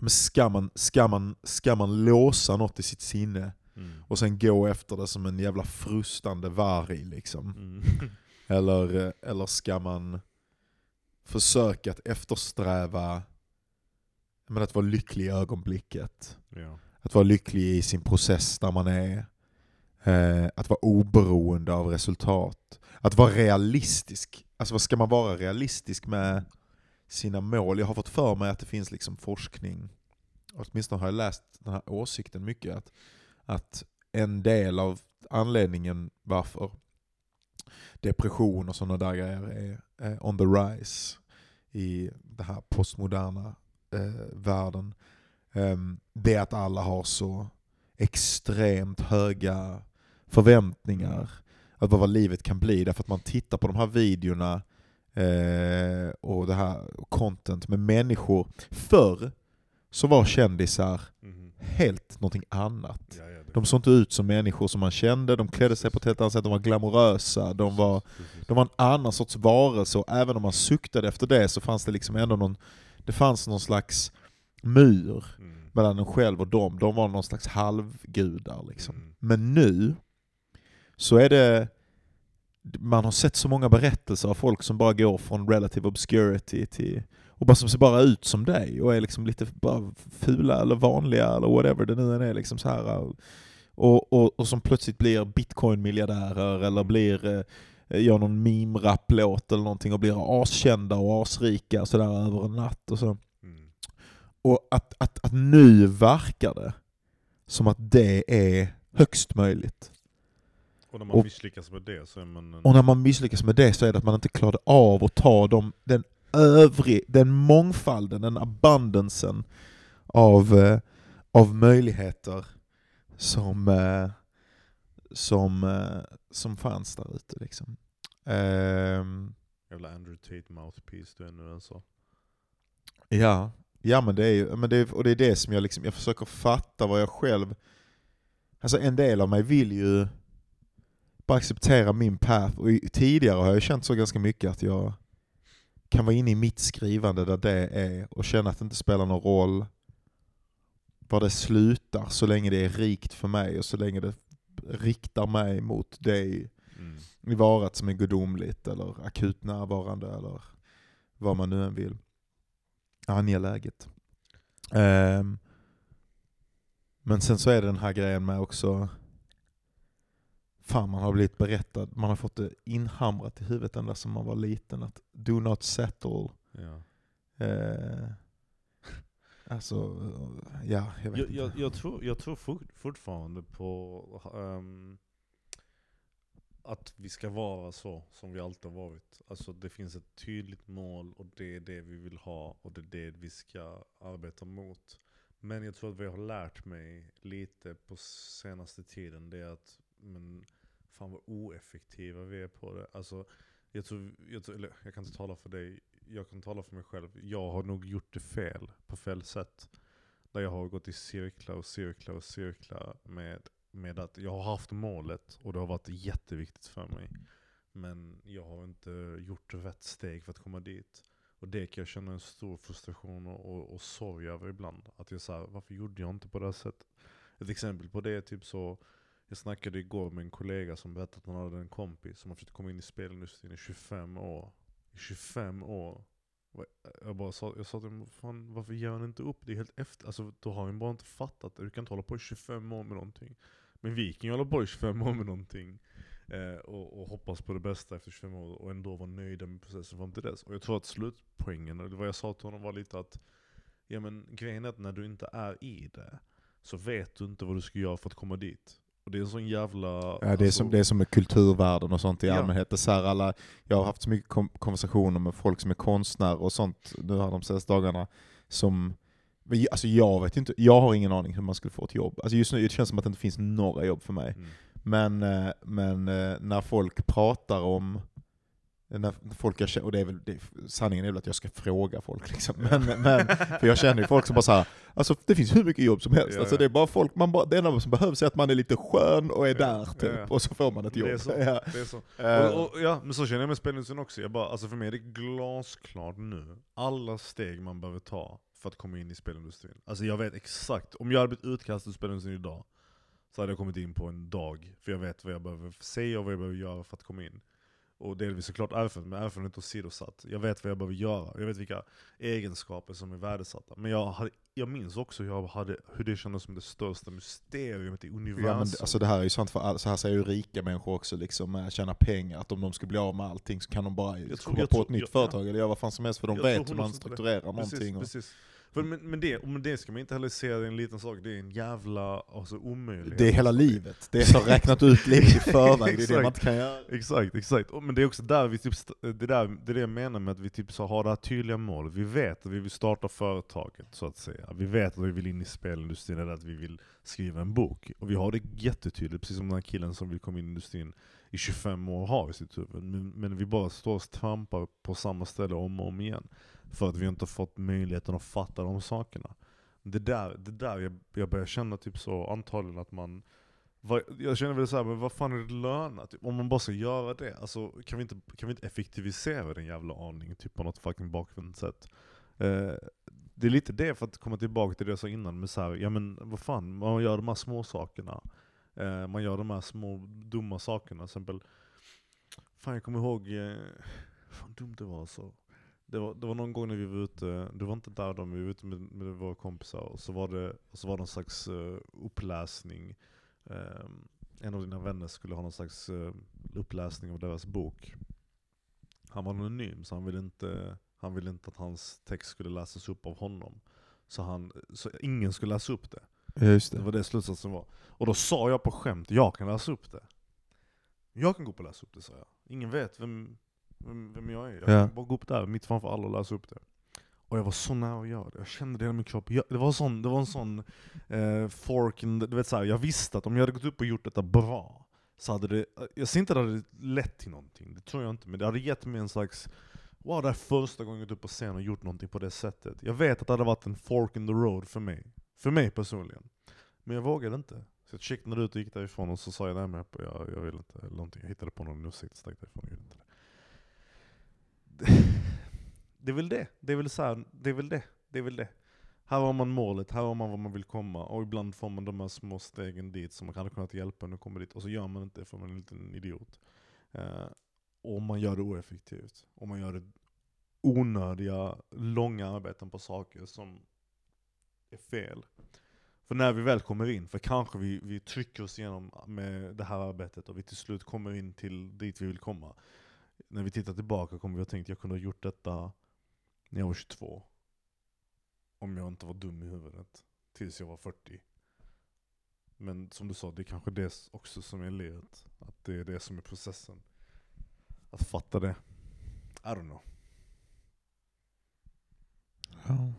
men ska, man, ska, man, ska man låsa något i sitt sinne Mm. och sen gå efter det som en jävla frustande varg liksom? Mm. [laughs] Eller, eh, eller ska man försöka att eftersträva menar, att vara lycklig i ögonblicket? ja. Att vara lycklig i sin process där man är. Eh, att vara oberoende av resultat. Att vara realistisk. Alltså ska man vara realistisk med sina mål? Jag har fått för mig att det finns liksom forskning, åtminstone har jag läst den här åsikten mycket, att, att en del av anledningen varför depression och sådana där grejer är är on the rise i den här postmoderna eh, världen Ehm, det är att alla har så extremt höga förväntningar över vad livet kan bli. Därför att man tittar på de här videorna eh, och det här content med människor. Förr så var kändisar Mhm. helt någonting annat. Ja, ja, De såg inte ut som människor som man kände, de klädde sig på ett helt annat sätt, de var glamorösa, de var, de var en annan sorts varelse och även om man suktade efter det så fanns det liksom ändå någon, det fanns någon slags mur Mm. mellan en själv och dem. De var någon slags halvgudar liksom. Mm. Men nu så är det, man har sett så många berättelser av folk som bara går från relative obscurity till, och bara som ser bara ut som dig och är liksom lite bara fula eller vanliga eller whatever det nu än är liksom så här. Och, och, och som plötsligt blir bitcoin-miljardärer eller blir eh, gör någon meme-rap-låt eller någonting och blir askända och asrika sådär över en natt och så. Mm. Och att, att, att nu verkar det som att det är högst möjligt. Och när man Och- misslyckas med det så är man en... Och när man misslyckas med det så är det att man inte klarade av att ta de, den övrig, den mångfalden, den abundansen av, eh, av möjligheter som, eh, som, eh, som fanns där ute. Liksom. Ehm, Jävla Andrew Tate mouthpiece du är nu alltså. Ja, ja men det är ju, men det är, och det är det som jag liksom, jag försöker fatta vad jag själv, alltså en del av mig vill ju bara acceptera min path, och tidigare har jag känt så ganska mycket att jag kan vara inne i mitt skrivande där det är och känna att det inte spelar någon roll var det slutar så länge det är rikt för mig och så länge det riktar mig mot det Mm. i varat som är gudomligt eller akut närvarande eller vad man nu än vill. Angeläget. Ehm, men sen så är det den här grejen med också Fan man har blivit berättad, man har fått det inhamrat i huvudet ända som man var liten att do not settle. Ja. Eh, alltså, ja jag vet Jag, inte. jag, jag, tror, jag tror fort, fortfarande på ehm, att vi ska vara så som vi alltid har varit. Alltså det finns ett tydligt mål och det är det vi vill ha och det är det vi ska arbeta mot. Men jag tror att vad jag har lärt mig lite på senaste tiden det är att men, fan vad oeffektiva vi är på det. Alltså, jag, tror, jag, tror, eller, jag kan inte tala för dig, jag kan tala för mig själv. Jag har nog gjort det fel, på fel sätt. Där jag har gått i cirklar och cirklar och cirklar med, med att jag har haft målet och det har varit jätteviktigt för mig. Men jag har inte gjort rätt steg för att komma dit. Och det kan jag känna en stor frustration och, och, och sorg över ibland. Att jag säger varför gjorde jag inte på det här sättet? Ett exempel på det är typ så, jag snackade igår med en kollega som berättade att han hade en kompis som har försökt komma in i spelindustrin i 25 år. I 25 år. Jag, bara sa, jag sa till honom, fan, varför ger han inte upp? Det är helt efter, alltså, då har han bara inte fattat det. Du kan inte hålla på i 25 år med någonting. Men vi kan ju hålla på i 25 år med någonting. Eh, och, och hoppas på det bästa efter 25 år och ändå vara nöjda med processen fram till dess. Och jag tror att slutpoängen, eller vad jag sa till honom var lite att Ja men grejen är att när du inte är i det så vet du inte vad du ska göra för att komma dit. Och det är en sån jävla... Ja, det, är alltså, som, det är som med kulturvärlden och sånt i Ja. allmänhet. Det är alla, jag har haft så mycket kom konversationer med folk som är konstnärer och sånt nu här de senaste dagarna. Som, alltså jag vet inte, jag har ingen aning hur man skulle få ett jobb. Alltså just nu det känns som att det inte finns några jobb för mig. Mm. Men, eh, men eh, när folk pratar om, när folk jag känner, och det är väl, det, sanningen är väl att jag ska fråga folk liksom. Men, men, för jag känner ju folk som bara såhär, alltså det finns hur mycket jobb som helst. Ja, Alltså det är bara folk, man bara, det enda som behövs är att man är lite skön och är där typ, ja, ja. och så får man ett jobb. Det är så. [laughs] Ja. Det är så. Eh, Och, och, ja, men så känner jag med spelindustrin också. Jag bara, alltså för mig är det glasklart nu, alla steg man behöver ta för att komma in i spelindustrin. Alltså jag vet exakt, om jag hade blivit utkastad ur spelindustrin idag, så hade jag kommit in på en dag. För jag vet vad jag behöver säga och vad jag behöver göra för att komma in. Och delvis såklart erfarenhet, men erfarenhet åsidosatt. Jag vet vad jag behöver göra, jag vet vilka egenskaper som är värdesatta. Men jag, hade, jag minns också jag hade, hur det kändes som det största mysteriet i universum. Ja, men, alltså det här är ju sant för all, så här säger ju rika människor också, liksom, att tjäna pengar, att om de skulle bli av med allting så kan de bara Jag komma på tror- ett nytt jag- företag eller göra vad fan som helst för de Jag vet hur man 100% på det. strukturerar Precis, någonting. Och, precis. För, men, men, det, men det ska man inte heller se det en liten sak, det är en jävla alltså, omöjlighet. det är hela livet, det är så räknat ut livet i förväg, det är det man inte kan göra. Exakt, exakt. Men det är också där vi typ, det, där, det är det jag menar med att vi typ så har det här tydliga målet. Vi vet att vi vill starta företaget, så att säga. Vi vet att vi vill in i spelindustrin, eller att vi vill skriva en bok. Och vi har det jättetydligt, precis som den här killen som vill komma in i industrin i 25 år har i sitt huvud. Men, men vi bara står och trampar på samma ställe om och om igen. För att vi inte har fått möjligheten att fatta de sakerna. Det där, det där jag, jag börjar känna typ så, antagligen att man jag känner väl såhär, men vad fan är det lönat? Typ, om man bara ska göra det, alltså, kan, vi inte, kan vi inte effektivisera den jävla aningen typ på något fucking bakvänt sätt? Eh, det är lite det, för att komma tillbaka till det jag sa innan, med så här, ja men vad fan, man gör de här små sakerna. Eh, man gör de här små dumma sakerna, till exempel, fan jag kommer ihåg, eh, fan dumt det var alltså. Det var, det var någon gång när vi var ute, du var inte där då, men vi var ute med, med våra kompisar, och så var det, och så var det någon slags uh, uppläsning Ehm, en av dina vänner skulle ha någon slags eh, uppläsning av deras bok. Han var anonym, så han ville inte, han ville inte att hans text skulle läsas upp av honom. Så, han, så ingen skulle läsa upp det. Just Det det. var det slutsatsen var. Och då sa jag på skämt, jag kan läsa upp det. Jag kan gå upp och läsa upp det, sa jag. Ingen vet vem, vem, vem jag är. Jag Ja. bara gå upp där, mitt framför alla och läsa upp det. Och jag var så nära att göra det. Jag kände det i hela min kropp. Jag, det, var sån, det var en sån eh, fork in the, du vet så här, Jag visste att om jag hade gått upp och gjort detta bra, så hade det, jag ser inte att det hade lett till någonting, det tror jag inte, men det hade gett mig en slags Wow, det är första gången jag gått upp på scen och gjort någonting på det sättet. Jag vet att det hade varit en fork in the road för mig. För mig personligen. Men jag vågade inte. Så jag checkade ut och gick därifrån och så sa jag nej men jag, jag vill inte. Eller någonting. Jag hittade på någon ursäkt och stack därifrån och gjorde inte det. [laughs] Det är väl det. Det är väl så här, det är väl det. Det är väl det. Här har man målet, här har man vad man vill komma. Och ibland får man de här små stegen dit som man hade kunnat hjälpa en att komma dit. Och så gör man inte det för man är en liten idiot. Eh, och man gör det oeffektivt. Och man gör det onödiga, långa arbeten på saker som är fel. För när vi väl kommer in, för kanske vi, vi trycker oss igenom med det här arbetet och vi till slut kommer in till dit vi vill komma. När vi tittar tillbaka kommer vi att tänkt jag kunde ha gjort detta när jag var 22. Om jag inte var dum i huvudet. Tills jag var 40. Men som du sa, det är kanske det också som är livet. Att det är det som är processen. Att fatta det. I don't know. Ja.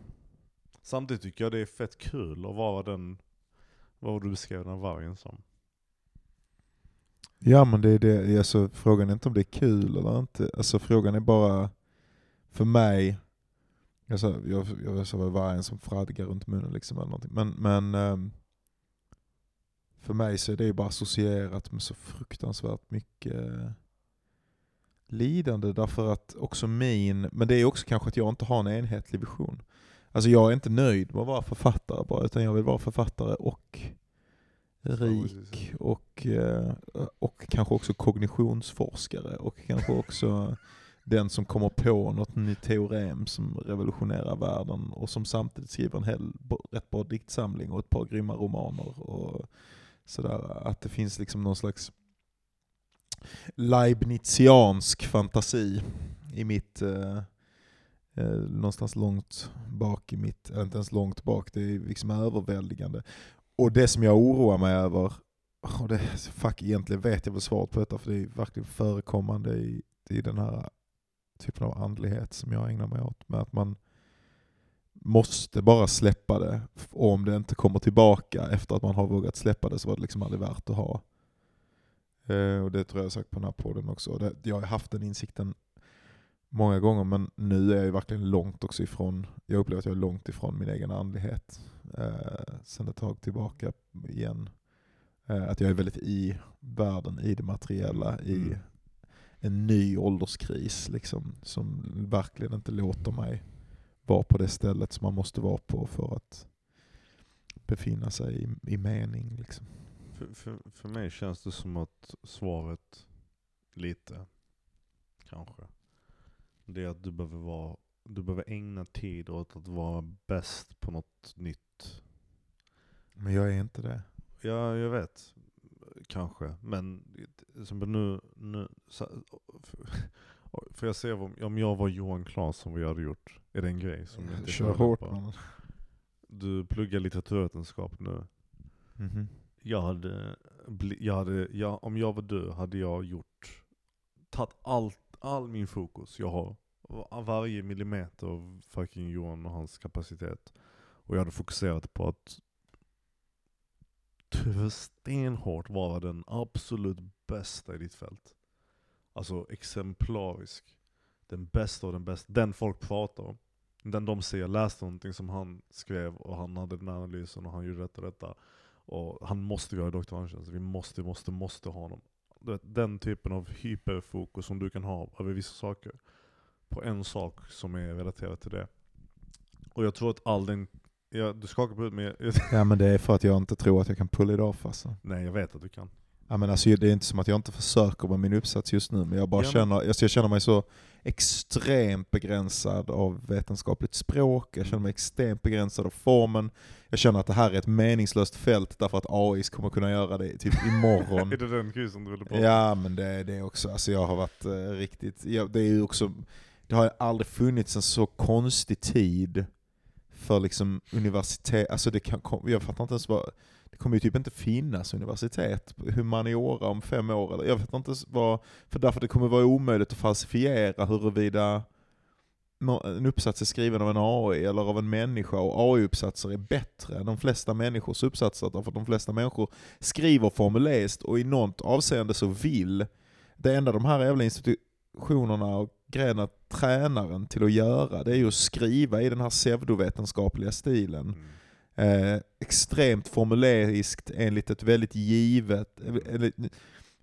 Samtidigt tycker jag det är fett kul att vara den, vad du beskrev den vargen som. Ja men det är det, alltså, frågan är inte om det är kul eller inte. Alltså frågan är bara, för mig, alltså, jag, jag sa var vargen som fradgar runt munnen liksom eller någonting. Men, men ehm, för mig så är det ju bara associerat med så fruktansvärt mycket eh, lidande därför att också min, men det är också kanske att jag inte har en enhetlig vision. Alltså jag är inte nöjd med att vara författare bara, utan jag vill vara författare och rik och, eh, och kanske också kognitionsforskare och kanske också den som kommer på något nytt teorem som revolutionerar världen och som samtidigt skriver en hel, rätt bra diktsamling och ett par grymma romaner. Och sådär. Att det finns liksom någon slags Leibniziansk fantasi i mitt, eh, eh, någonstans långt bak i mitt, eller inte ens långt bak, det är liksom överväldigande. Och det som jag oroar mig över och det, fuck, egentligen vet jag väl svaret på detta för det är verkligen förekommande i, i den här typen av andlighet som jag ägnar mig åt. Med att man måste bara släppa det. Och om det inte kommer tillbaka efter att man har vågat släppa det så var det liksom aldrig värt att ha. Eh, och det tror jag jag sagt på den här podden också. Det, jag har haft den insikten många gånger men nu är jag ju verkligen långt också ifrån, jag upplever att jag är långt ifrån min egen andlighet. Eh, sen ett tag tillbaka igen. Eh, att jag är väldigt i världen, i det materiella, i Mm. en ny ålderskris liksom, som verkligen inte låter mig vara på det stället som man måste vara på för att befinna sig i, i mening. Liksom. För, för, för mig känns det som att svaret lite, kanske, det är att du behöver vara du behöver ägna tid åt att vara bäst på något nytt. Men jag är inte det. Ja, jag vet. Kanske. Men som nu, nu så, [laughs] för jag ser om, om jag var Johan Claesson, vad jag hade gjort. Är det en grej som jag inte Kör hårt man. Du pluggar litteraturvetenskap nu. Mhm. Jag hade, jag hade jag, om jag var du hade jag gjort, tagit allt, all min fokus jag har, varje millimeter av fucking Johan och hans kapacitet. Och jag hade fokuserat på att stenhårt vara den absolut bästa i ditt fält. Alltså exemplarisk. Den bästa och den bästa. Den folk pratar om. Den de ser, jag läste någonting som han skrev och han hade den analysen och han gjorde detta och detta. Och han måste göra doktorandtjänst, vi måste, måste, måste ha honom. Den typen av hyperfokus som du kan ha över vissa saker. På en sak som är relaterad till det. Och jag tror att all den, ja, du skakar på huvudet men jag, Ja men det är för att jag inte tror att jag kan pulla it off alltså. nej jag vet att du kan. Ja, men alltså, det är inte som att jag inte försöker med min uppsats just nu, men jag bara Ja, känner, alltså, jag känner mig så extremt begränsad av vetenskapligt språk, jag känner mig extremt begränsad av formen, jag känner att det här är ett meningslöst fält därför att AI kommer kunna göra det typ imorgon. [laughs] är det den krisen du ville på? Ja men det är det också, alltså jag har varit eh, riktigt, ja, det är ju också, det har aldrig funnits en så konstig tid för liksom universitet, alltså det kan, jag fattar inte ens vad, det kommer ju typ inte finnas universitet, humaniora om fem år, eller jag vet inte vad, för därför det kommer vara omöjligt att falsifiera huruvida en uppsats är skriven av en AI eller av en människa och AI-uppsatser är bättre än de flesta människors uppsatser därför att de flesta människor skriver formuleriskt, och i något avseende så vill det enda de här jävla institutionerna och grejerna tränar en till att göra det är ju att skriva i den här pseudovetenskapliga stilen. Mm. Eh, extremt formuleriskt enligt ett väldigt givet, eh, enligt,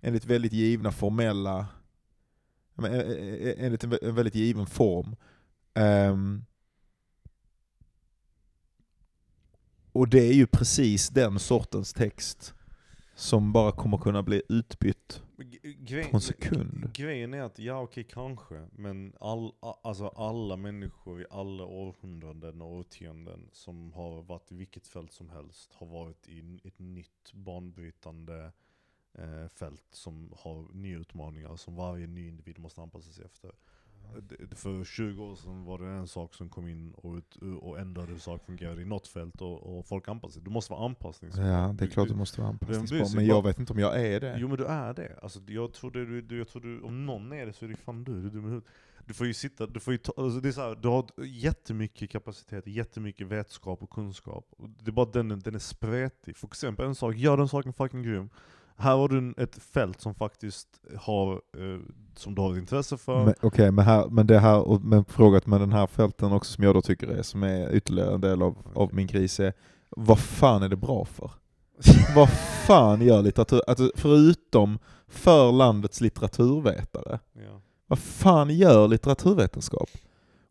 enligt väldigt givna formella, eh, eh, enligt en väldigt given form. Ehm, och det är ju precis den sortens text som bara kommer kunna bli utbytt på en sekund. Grejen är att, ja okej kanske, men all, alltså alla människor i alla århundraden och årtionden som har varit i vilket fält som helst har varit i ett nytt banbrytande eh, fält som har nya utmaningar som varje ny individ måste anpassa sig efter. För 20 år sedan var det en sak som kom in och, ut, och ändrade hur saker fungerade i något fält och, och folk anpassade sig. Du måste vara anpassningsbar. Ja, det är klart du- du måste vara anpassningsbar, men jag vet inte om jag är det. Jo men du är det. Alltså, jag, tror det du, du, jag tror du, om någon är det så är det fan du, du är dum i huvudet. Du får ju sitta, du får ju ta, alltså det är så här, du har jättemycket kapacitet, jättemycket vetskap och kunskap. Det är bara den, den är spretig. Fokusera på en sak, gör den saken fucking grym. Här har du ett fält som faktiskt har, eh, som du har intresse för. Okej, men, här, men det här, och- men frågat med den här fälten också som jag då tycker är, som är ytterligare en del av, av min kris är, vad fan är det bra för? [laughs] vad fan gör litteratur, alltså, förutom för landets litteraturvetare, ja. vad fan gör litteraturvetenskap?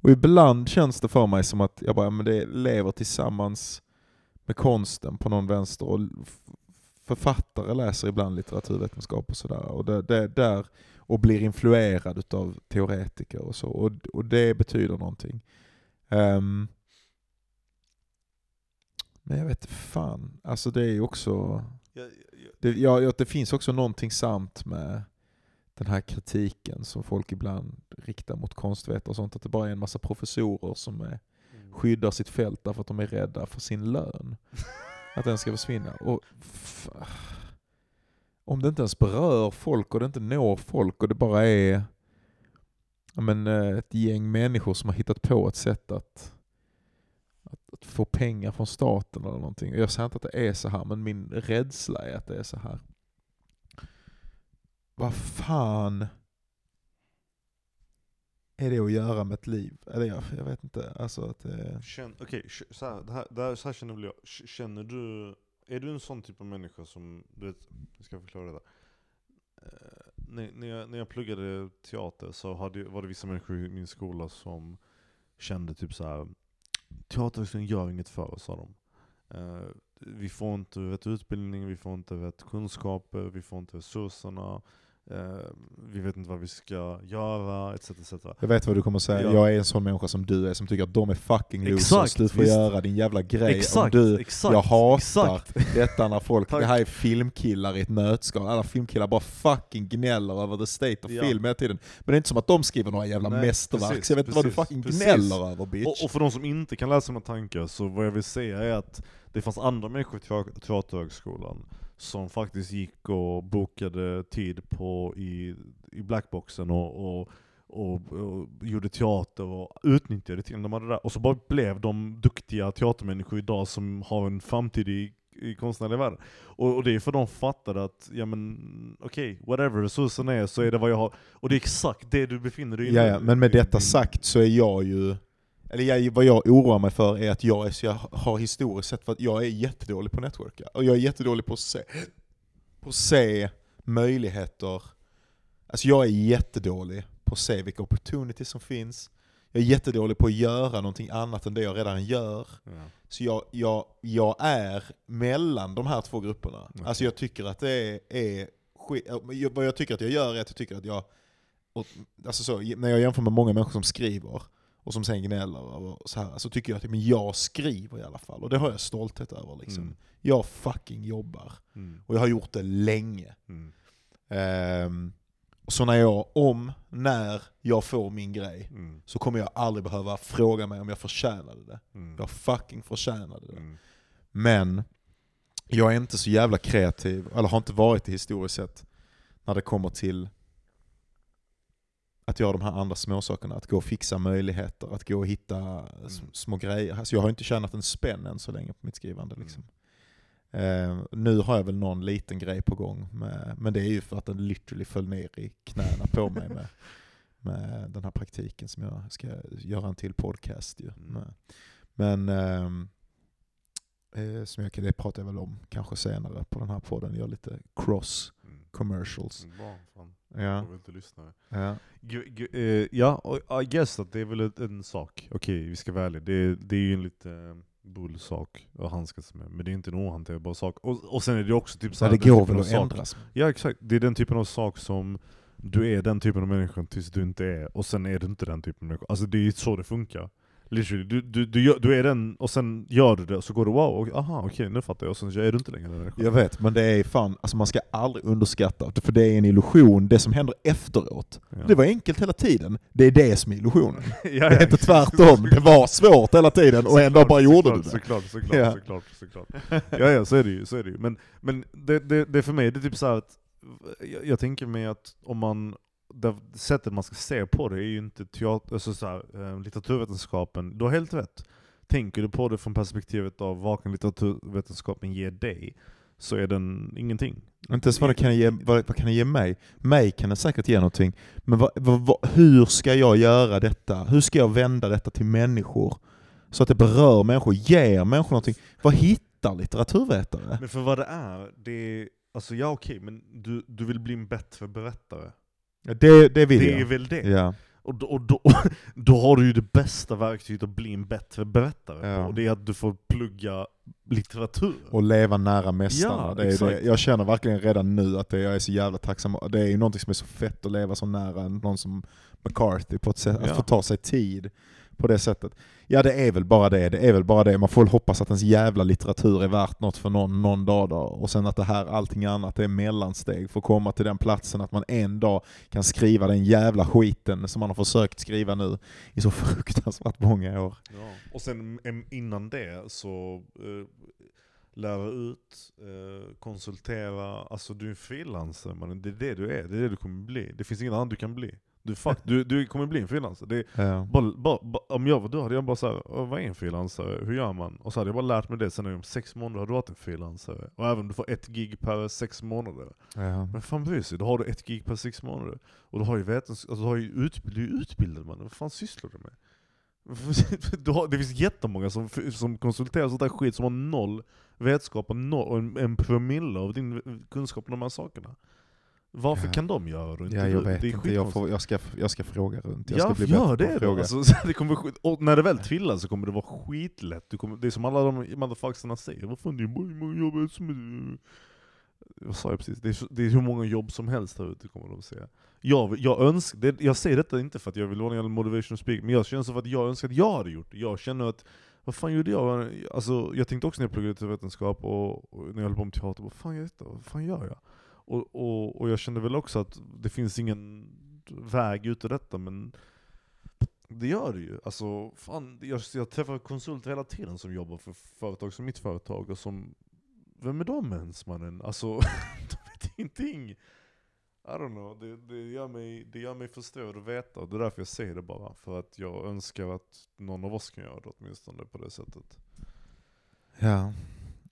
Och ibland känns det för mig som att jag bara, men det lever tillsammans med konsten på någon vänster och författare läser ibland litteraturvetenskap och sådär. Och, det, det, där, och blir influerad utav teoretiker och så. Och, och det betyder någonting. Ehm, men jag vet fan, alltså det är ju också, det, ja, ja, det finns också någonting sant med den här kritiken som folk ibland riktar mot konstvetare och sånt, att det bara är en massa professorer som är, mm. skyddar sitt fält därför att de är rädda för sin lön. [laughs] Att den ska försvinna. Och om det inte ens berör folk och det inte når folk och det bara är men, eh, ett gäng människor som har hittat på ett sätt att, att, att få pengar från staten eller någonting. Jag säger inte att det är så här, men min rädsla är att det är så här. Vad fan är det att göra med ett liv? Eller jag, jag vet inte. Alltså att det... Känn, okej, så, här, det här, det här, så här känner väl jag. Känner du, är du en sån typ av människa som, du vet, jag ska förklara det. Uh, när, när, jag, när jag pluggade teater så hade, var det vissa människor i min skola som kände typ så här. Teaterhögskolan gör inget för oss, sa de. Eh, vi får inte vet, utbildning, vi får inte vet, kunskaper, vi får inte resurserna eh, vi vet inte vad vi ska göra, etc. etc. Jag vet vad du kommer säga. Ja. Jag är en sån människa som du är, som tycker att de är fucking losers. Du får visst. göra din jävla grej. Exakt, Om du, exakt, jag hatar exakt. detta när folk, det här är filmkillar i ett nötskal. Alla filmkillar bara fucking gnäller över the state of Ja. film hela tiden. Men det är inte som att de skriver några jävla Nej, mästerverk, precis, så jag vet inte vad du fucking precis. gnäller över bitch. Och, och för de som inte kan läsa mina tankar, så vad jag vill säga är att det fanns andra människor i teat- Teaterhögskolan som faktiskt gick och bokade tid på i, i blackboxen och, och, och, och gjorde teater och utnyttjade tiden de hade där. Och så bara blev de duktiga teatermänniskor idag som har en framtid i, i konstnärliga världen. Och, och det är för de fattade att, ja men okej, whatever resursen är så är det vad jag har. Och det är exakt det du befinner dig i Ja, men med detta sagt så är jag ju, eller jag, vad jag oroar mig för är att jag, är, så jag har historiskt sett, för att jag är jättedålig på networka. Och jag är jättedålig på att se, på att se möjligheter. Alltså jag är jättedålig på att se vilka opportunities som finns. Jag är jättedålig på att göra någonting annat än det jag redan gör. Ja. Så jag, jag, jag är mellan de här två grupperna. Okej. Alltså jag tycker att det är, är jag- vad jag tycker att jag gör är att jag tycker att jag, och, alltså så, när jag jämför med många människor som skriver och som sen gnäller och så här, så tycker jag att men jag skriver i alla fall. Och det har jag stolthet över liksom. Mm. Jag fucking jobbar. Mm. Och jag har gjort det länge. Mm. Ehm, så när jag, om, när jag får min grej, Mm. så kommer jag aldrig behöva fråga mig om jag förtjänade det. Mm. Jag fucking förtjänade det. Mm. Men jag är inte så jävla kreativ, eller har inte varit det historiskt sett, när det kommer till att göra de här andra småsakerna. Att gå och fixa möjligheter, att gå och hitta Mm. små grejer. Alltså jag har inte tjänat en spänn än så länge på mitt skrivande. Mm. Liksom. Eh, nu har jag väl någon liten grej på gång, med, men det är ju för att den literally föll ner i knäna på mig med, [laughs] med den här praktiken som jag ska göra en till podcast ju. Mm. Men ehm, eh, som jag, det pratar jag väl om kanske senare på den här podden, gör lite cross Mm. commercials. Bra, fan. Ja, Jag vill inte lyssna. ja. Gu- eh, ja, och I guess att det är väl ett- en sak. Okej, vi ska vara ärliga. Det, det är ju en lite eh, bullsak att handskas med. Men det är inte en ohanterbar sak. Och, och sen är det också typ Så såhär, det går väl att ändras. Ja exakt, det är den typen av sak som du är den typen av människa tills du inte är, och sen är du inte den typen av människa. Alltså det är ju så det funkar. Literally, du, du, du, gör, du är den, och sen gör du det, och så går du wow, och, aha okej nu fattar jag, och sen så är du inte längre den. Jag vet, men det är fan, alltså man ska aldrig underskatta, för det är en illusion, det som händer efteråt. Ja. Det var enkelt hela tiden, det är det som är illusionen. [laughs] ja, Det är inte tvärtom, det var svårt hela tiden och ändå bara gjorde du det. Såklart, såklart, Ja. såklart, såklart. Ja, ja, så är det ju. Så är det ju. Men, men det, det, det för mig, det är typ så här att jag, jag tänker mig att om man, det sättet man ska se på det är ju inte teater, alltså så här, eh, litteraturvetenskapen. Du har helt rätt. Tänker du på det från perspektivet av vad kan litteraturvetenskapen ge dig, så är den ingenting. Inte ens vad, det kan ge, vad, vad kan det ge mig? Mig kan det säkert ge någonting. Men vad, vad, hur ska jag göra detta? Hur ska jag vända detta till människor? Så att det berör människor, ger människor någonting. Vad hittar litteraturvetare? Men för vad det är, det är, alltså ja okej, men du, du vill bli en bättre berättare. Det, det vill Det är jag. väl det? Ja. Och, då, och då, [laughs] då har du ju det bästa verktyget att bli en bättre berättare Ja. på, och det är att du får plugga litteratur. Och leva nära mästarna. Ja, det är det. Jag känner verkligen redan nu att det, jag är så jävla tacksam. Det är ju någonting som är så fett att leva så nära någon som McCarthy på ett sätt. Att Ja. få ta sig tid på det sättet. Ja det är väl bara det, det är väl bara det. Man får väl hoppas att ens jävla litteratur är värt något för någon, någon dag då. Och sen att det här, allting annat är mellansteg för att komma till den platsen att man en dag kan skriva den jävla skiten som man har försökt skriva nu i så [laughs] fruktansvärt många år. Ja. Och sen innan det så, eh, lära ut, eh, konsultera. Alltså du är en frilansare mannen. Det är det du är, det är det du kommer bli. Det finns inget annat du kan bli. Du, fuck, du, du kommer bli en frilansare. Ja. bara, bara, bara, om jag var du hade jag bara såhär, vad är en frilansare? Hur gör man? Och så hade jag bara lärt mig det, sen om sex månader har du varit en frilansare. Och även om du får ett gig per sex månader. Ja. Men fan bryr sig? Då har du ett gig per sex månader. Och du har ju vetens alltså, du har ju utbild, du är utbildad man. Vad fan sysslar du med? [laughs] Har, det finns jättemånga som, som konsulterar sånt där skit som har noll vetskap och, noll, och en, en promille av din kunskap om de här sakerna. Varför Ja. kan de göra inte Ja, jag vet det är inte. Jag, får, jag, ska, jag ska fråga runt. Jag ja, ska bli gör det då. Alltså, så det kommer, när det väl trillar så kommer det vara skitlätt. Du kommer, det är som alla de motherfuckersarna säger. Vad fan, det är många jobb som. Vad sa jag precis? Det är, det är hur många jobb som helst här ute kommer de säga. Jag, jag, önskar, det, jag säger detta inte för att jag vill vara en motivation speaker, men jag känner så att jag önskar att jag hade gjort det. Jag känner att, vad fan gjorde jag? Alltså, jag tänkte också när jag pluggade till vetenskap och, och när jag höll på med teater, vad fan jag? Vad fan gör jag? Och, och, och jag kände väl också att det finns ingen väg ut ur detta, men det gör det ju. Alltså, fan, jag, jag träffar konsulter hela tiden som jobbar för företag som mitt företag, och som, vem är de ens mannen? Alltså, [laughs] de vet ingenting. I don't know, det, det, gör mig, det gör mig förstådd att veta, och det är därför jag säger det bara. För att jag önskar att någon av oss kan göra det åtminstone på det sättet. Ja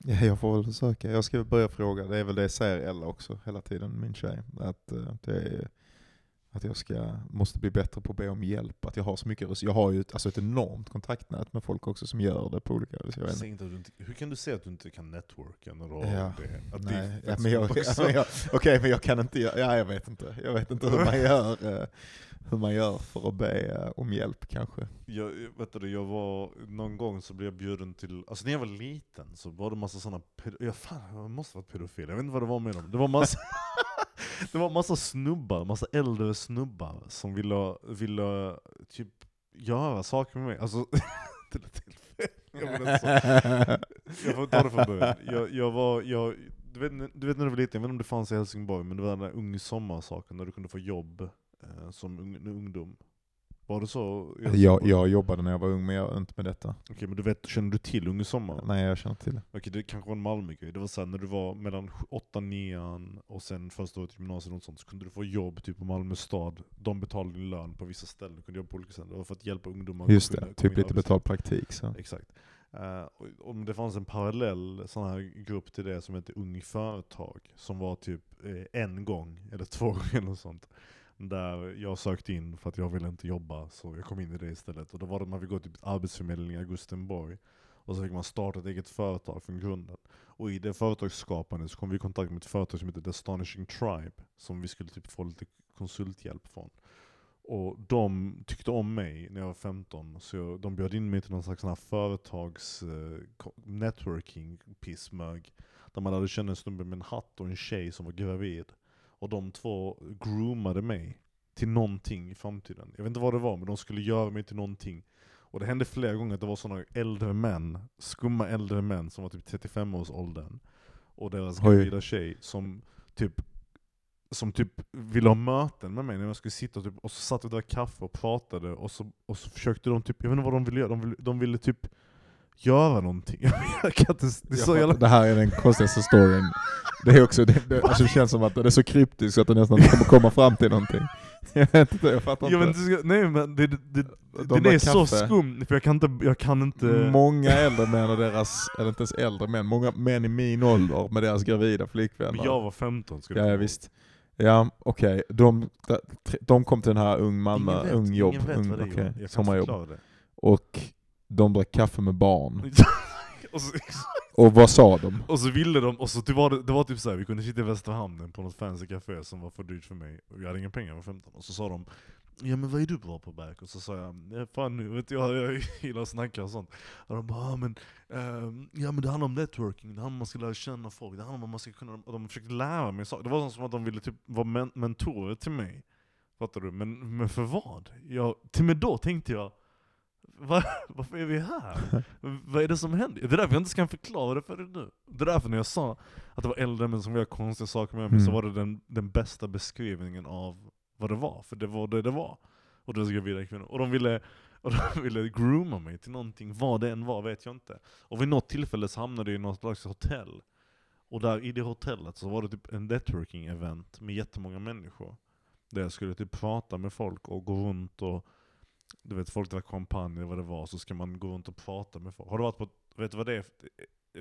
ja, jag får väl försöka. Jag ska börja fråga. Det är väl det säger Ella också hela tiden, min tjej. Att, eh, det är, att jag ska, måste bli bättre på att be om hjälp. Att jag har så mycket Jag har ju ett, alltså ett enormt kontaktnät med folk också som gör det på olika... Jag inte, hur kan du säga att du inte kan networka när du har Ja. det? Att det Nej, [laughs] ja, men jag, ja, men jag, men jag kan inte göra, ja jag vet inte. Jag vet inte hur man [laughs] gör, eh, hur man gör för att be eh, om hjälp kanske. Jag, vet du, jag var, någon gång så blev jag bjuden till, alltså när jag var liten så var det massa sådana, pedo- ja, fan jag måste varit pedofil, jag vet inte vad det var med dem. Det var massa, [laughs] det var massa snubbar, massa äldre snubbar som ville, ville typ göra saker med mig. Alltså, det lät helt fel. Jag, får ta det från början. Jag, jag var, jag, du, vet, du vet när du var liten, jag vet inte om det fanns i Helsingborg, men det var den där ung sommarsaken där du kunde få jobb eh, som ung, ungdom. Var det så? Jag, Helsingborg? jag jobbade när jag var ung men jag inte med detta. Okej, men du vet, känner du till Unge Sommar? Nej jag känner till det. Okej, det kanske var en Malmö-grej. Det var såhär när du var mellan 8 9 och sen första året i gymnasiet och sånt, så kunde du få jobb typ på Malmö stad. De betalade din lön på vissa ställen, du kunde jobba på olika ställen. Det var för att hjälpa ungdomar Just det, komma typ lite betald praktik så. Exakt. Och, och det fanns en parallell sån här grupp till det som hette Ung Företag, som var typ eh, en gång, eller två [laughs] gånger eller sånt. Där jag sökte in för att jag ville inte jobba, så jag kom in i det istället. Och då var det man fick gå till Arbetsförmedlingen i Augustenborg, och så fick man starta ett eget företag från grunden. Och i det företagsskapandet så kom vi i kontakt med ett företag som heter The Astonishing Tribe, som vi skulle typ få lite konsulthjälp från. Och de tyckte om mig när jag var 15, så jag, de bjöd in mig till någon slags sån här företags eh, networking pissmög. Där man hade känna en snubbe med en hatt och en tjej som var gravid. Och de två groomade mig till någonting i framtiden. Jag vet inte vad det var, men de skulle göra mig till någonting. Och det hände flera gånger att det var sådana äldre män, skumma äldre män som var typ 35-årsåldern. Och deras gravida tjej som typ som typ ville ha möten med mig när jag skulle sitta och, typ, och så satt vi och drack kaffe och pratade och så, och så försökte de typ, jag vet inte vad de ville göra, de ville, de ville typ göra någonting. [laughs] jag kan inte, det är så Jag jävla... det här är den konstigaste storyn. Det är också, det, det, alltså det känns som att det är så kryptiskt så att det nästan inte kommer [laughs] komma fram till någonting. Jag vet inte, jag fattar Jag vet inte. ska- nej men det, det, det, De den där är så skum, för jag kan inte, jag kan inte... Många äldre män och deras, eller inte ens äldre män, många män i min ålder med deras gravida flickvänner. men jag var 15 ska du Ja, visst. Ja, okej. De, de kom till den här ung Malmö, vet, ung jobb, vet ung, det. Jag kan sommarjobb. det. Och de drack kaffe med barn. [laughs] och, så, Och vad sa de? och så ville de, och så det var, det, var typ såhär, vi kunde sitta i Västra hamnen på något fancy café som var för dyrt för mig, och jag hade inga pengar, jag var 15. Och så sa de Ja men vad är du bra på Berk? Och så sa jag, ja, fan nu vet jag, jag gillar att snacka och sånt. Och de bara, ah, men, ehm, ja men det handlar om networking, det handlar om att man ska lära känna folk, det handlar om att man ska kunna, och de försökte lära mig saker. Det var som att de ville typ vara men mentorer till mig. Fattar du? Men, men för vad? Jag, till och med då tänkte jag, Va, [laughs] varför är vi här? vad är det som händer? Det är därför jag inte kan förklara det för dig nu. Det är därför när jag sa att det var äldre män som göra konstiga saker med mig, så Mm. var det den, den bästa beskrivningen av vad det var. För det var det det var. Och det ska vidare kvinnor. Och de ville, [laughs] Och de ville grooma mig till någonting, vad det än var vet jag inte. Och vid något tillfälle så hamnade jag i något slags hotell. Och där i det hotellet så var det typ en networking-event med jättemånga människor. Där jag skulle typ prata med folk och gå runt och du vet folk drack champagne eller vad det var, så ska man gå runt och prata med folk. Har du varit på, vet du vad det är?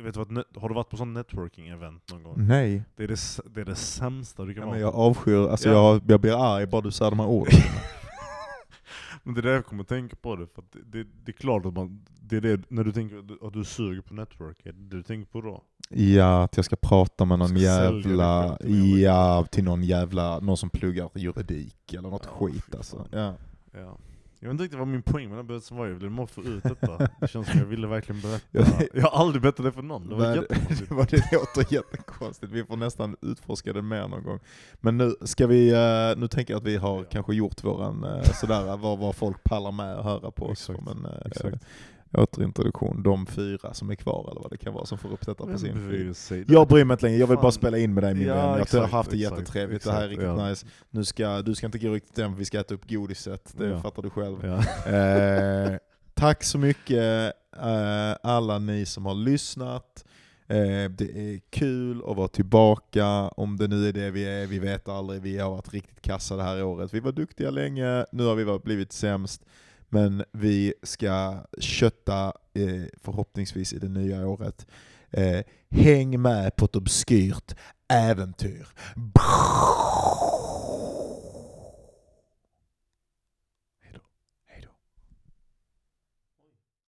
Vet du vad, har du varit på sån networking-event någon gång? Nej, Det är det, det är det sämsta du kan ja, vara men jag avskyr, alltså Ja. jag, jag blir arg bara du säger de här orden. [laughs] Men det är det jag kommer att tänka på det, för det, det, det är klart att man, det är det, när du tänker att du- suger på network, är det du tänker på då? Ja, att jag ska prata med någon jävla, ja, till någon jävla, någon som pluggar juridik eller något Ja, skit alltså. Ja. Ja. Jag vet inte riktigt vad min poäng med den berättelsen var, jag ville bara få ut detta. Det känns som jag ville verkligen berätta. Ja. Jag har aldrig berättat det för någon, det var Men- jättekonstigt. det, var, det låter jättekonstigt, vi får nästan utforska det mer någon gång. Men nu ska vi, eh, nu tänker jag att vi har Ja. kanske gjort våran eh, sådär, vad, vad folk pallar med att höra på oss Exakt, som en eh, exakt. Återintroduktion. De fyra som är kvar eller vad det kan vara som får upp detta på sin? Jag bryr mig inte längre, jag vill bara spela in med dig min Ja, vän. Jag har exakt, haft det exakt, jättetrevligt, det här är exakt, riktigt ja. nice. Nu ska, du ska inte gå riktigt än för vi ska äta upp godiset, det Ja. fattar du själv. Ja. [laughs] Eh, tack så mycket eh, alla ni som har lyssnat. Eh, det är kul att vara tillbaka, om det nu är det vi är, vi vet aldrig. Vi har varit riktigt kassa det här året. Vi var duktiga länge, nu har vi blivit sämst. Men vi ska kötta eh, förhoppningsvis i det nya året. Eh, häng med på ett obskyrt äventyr.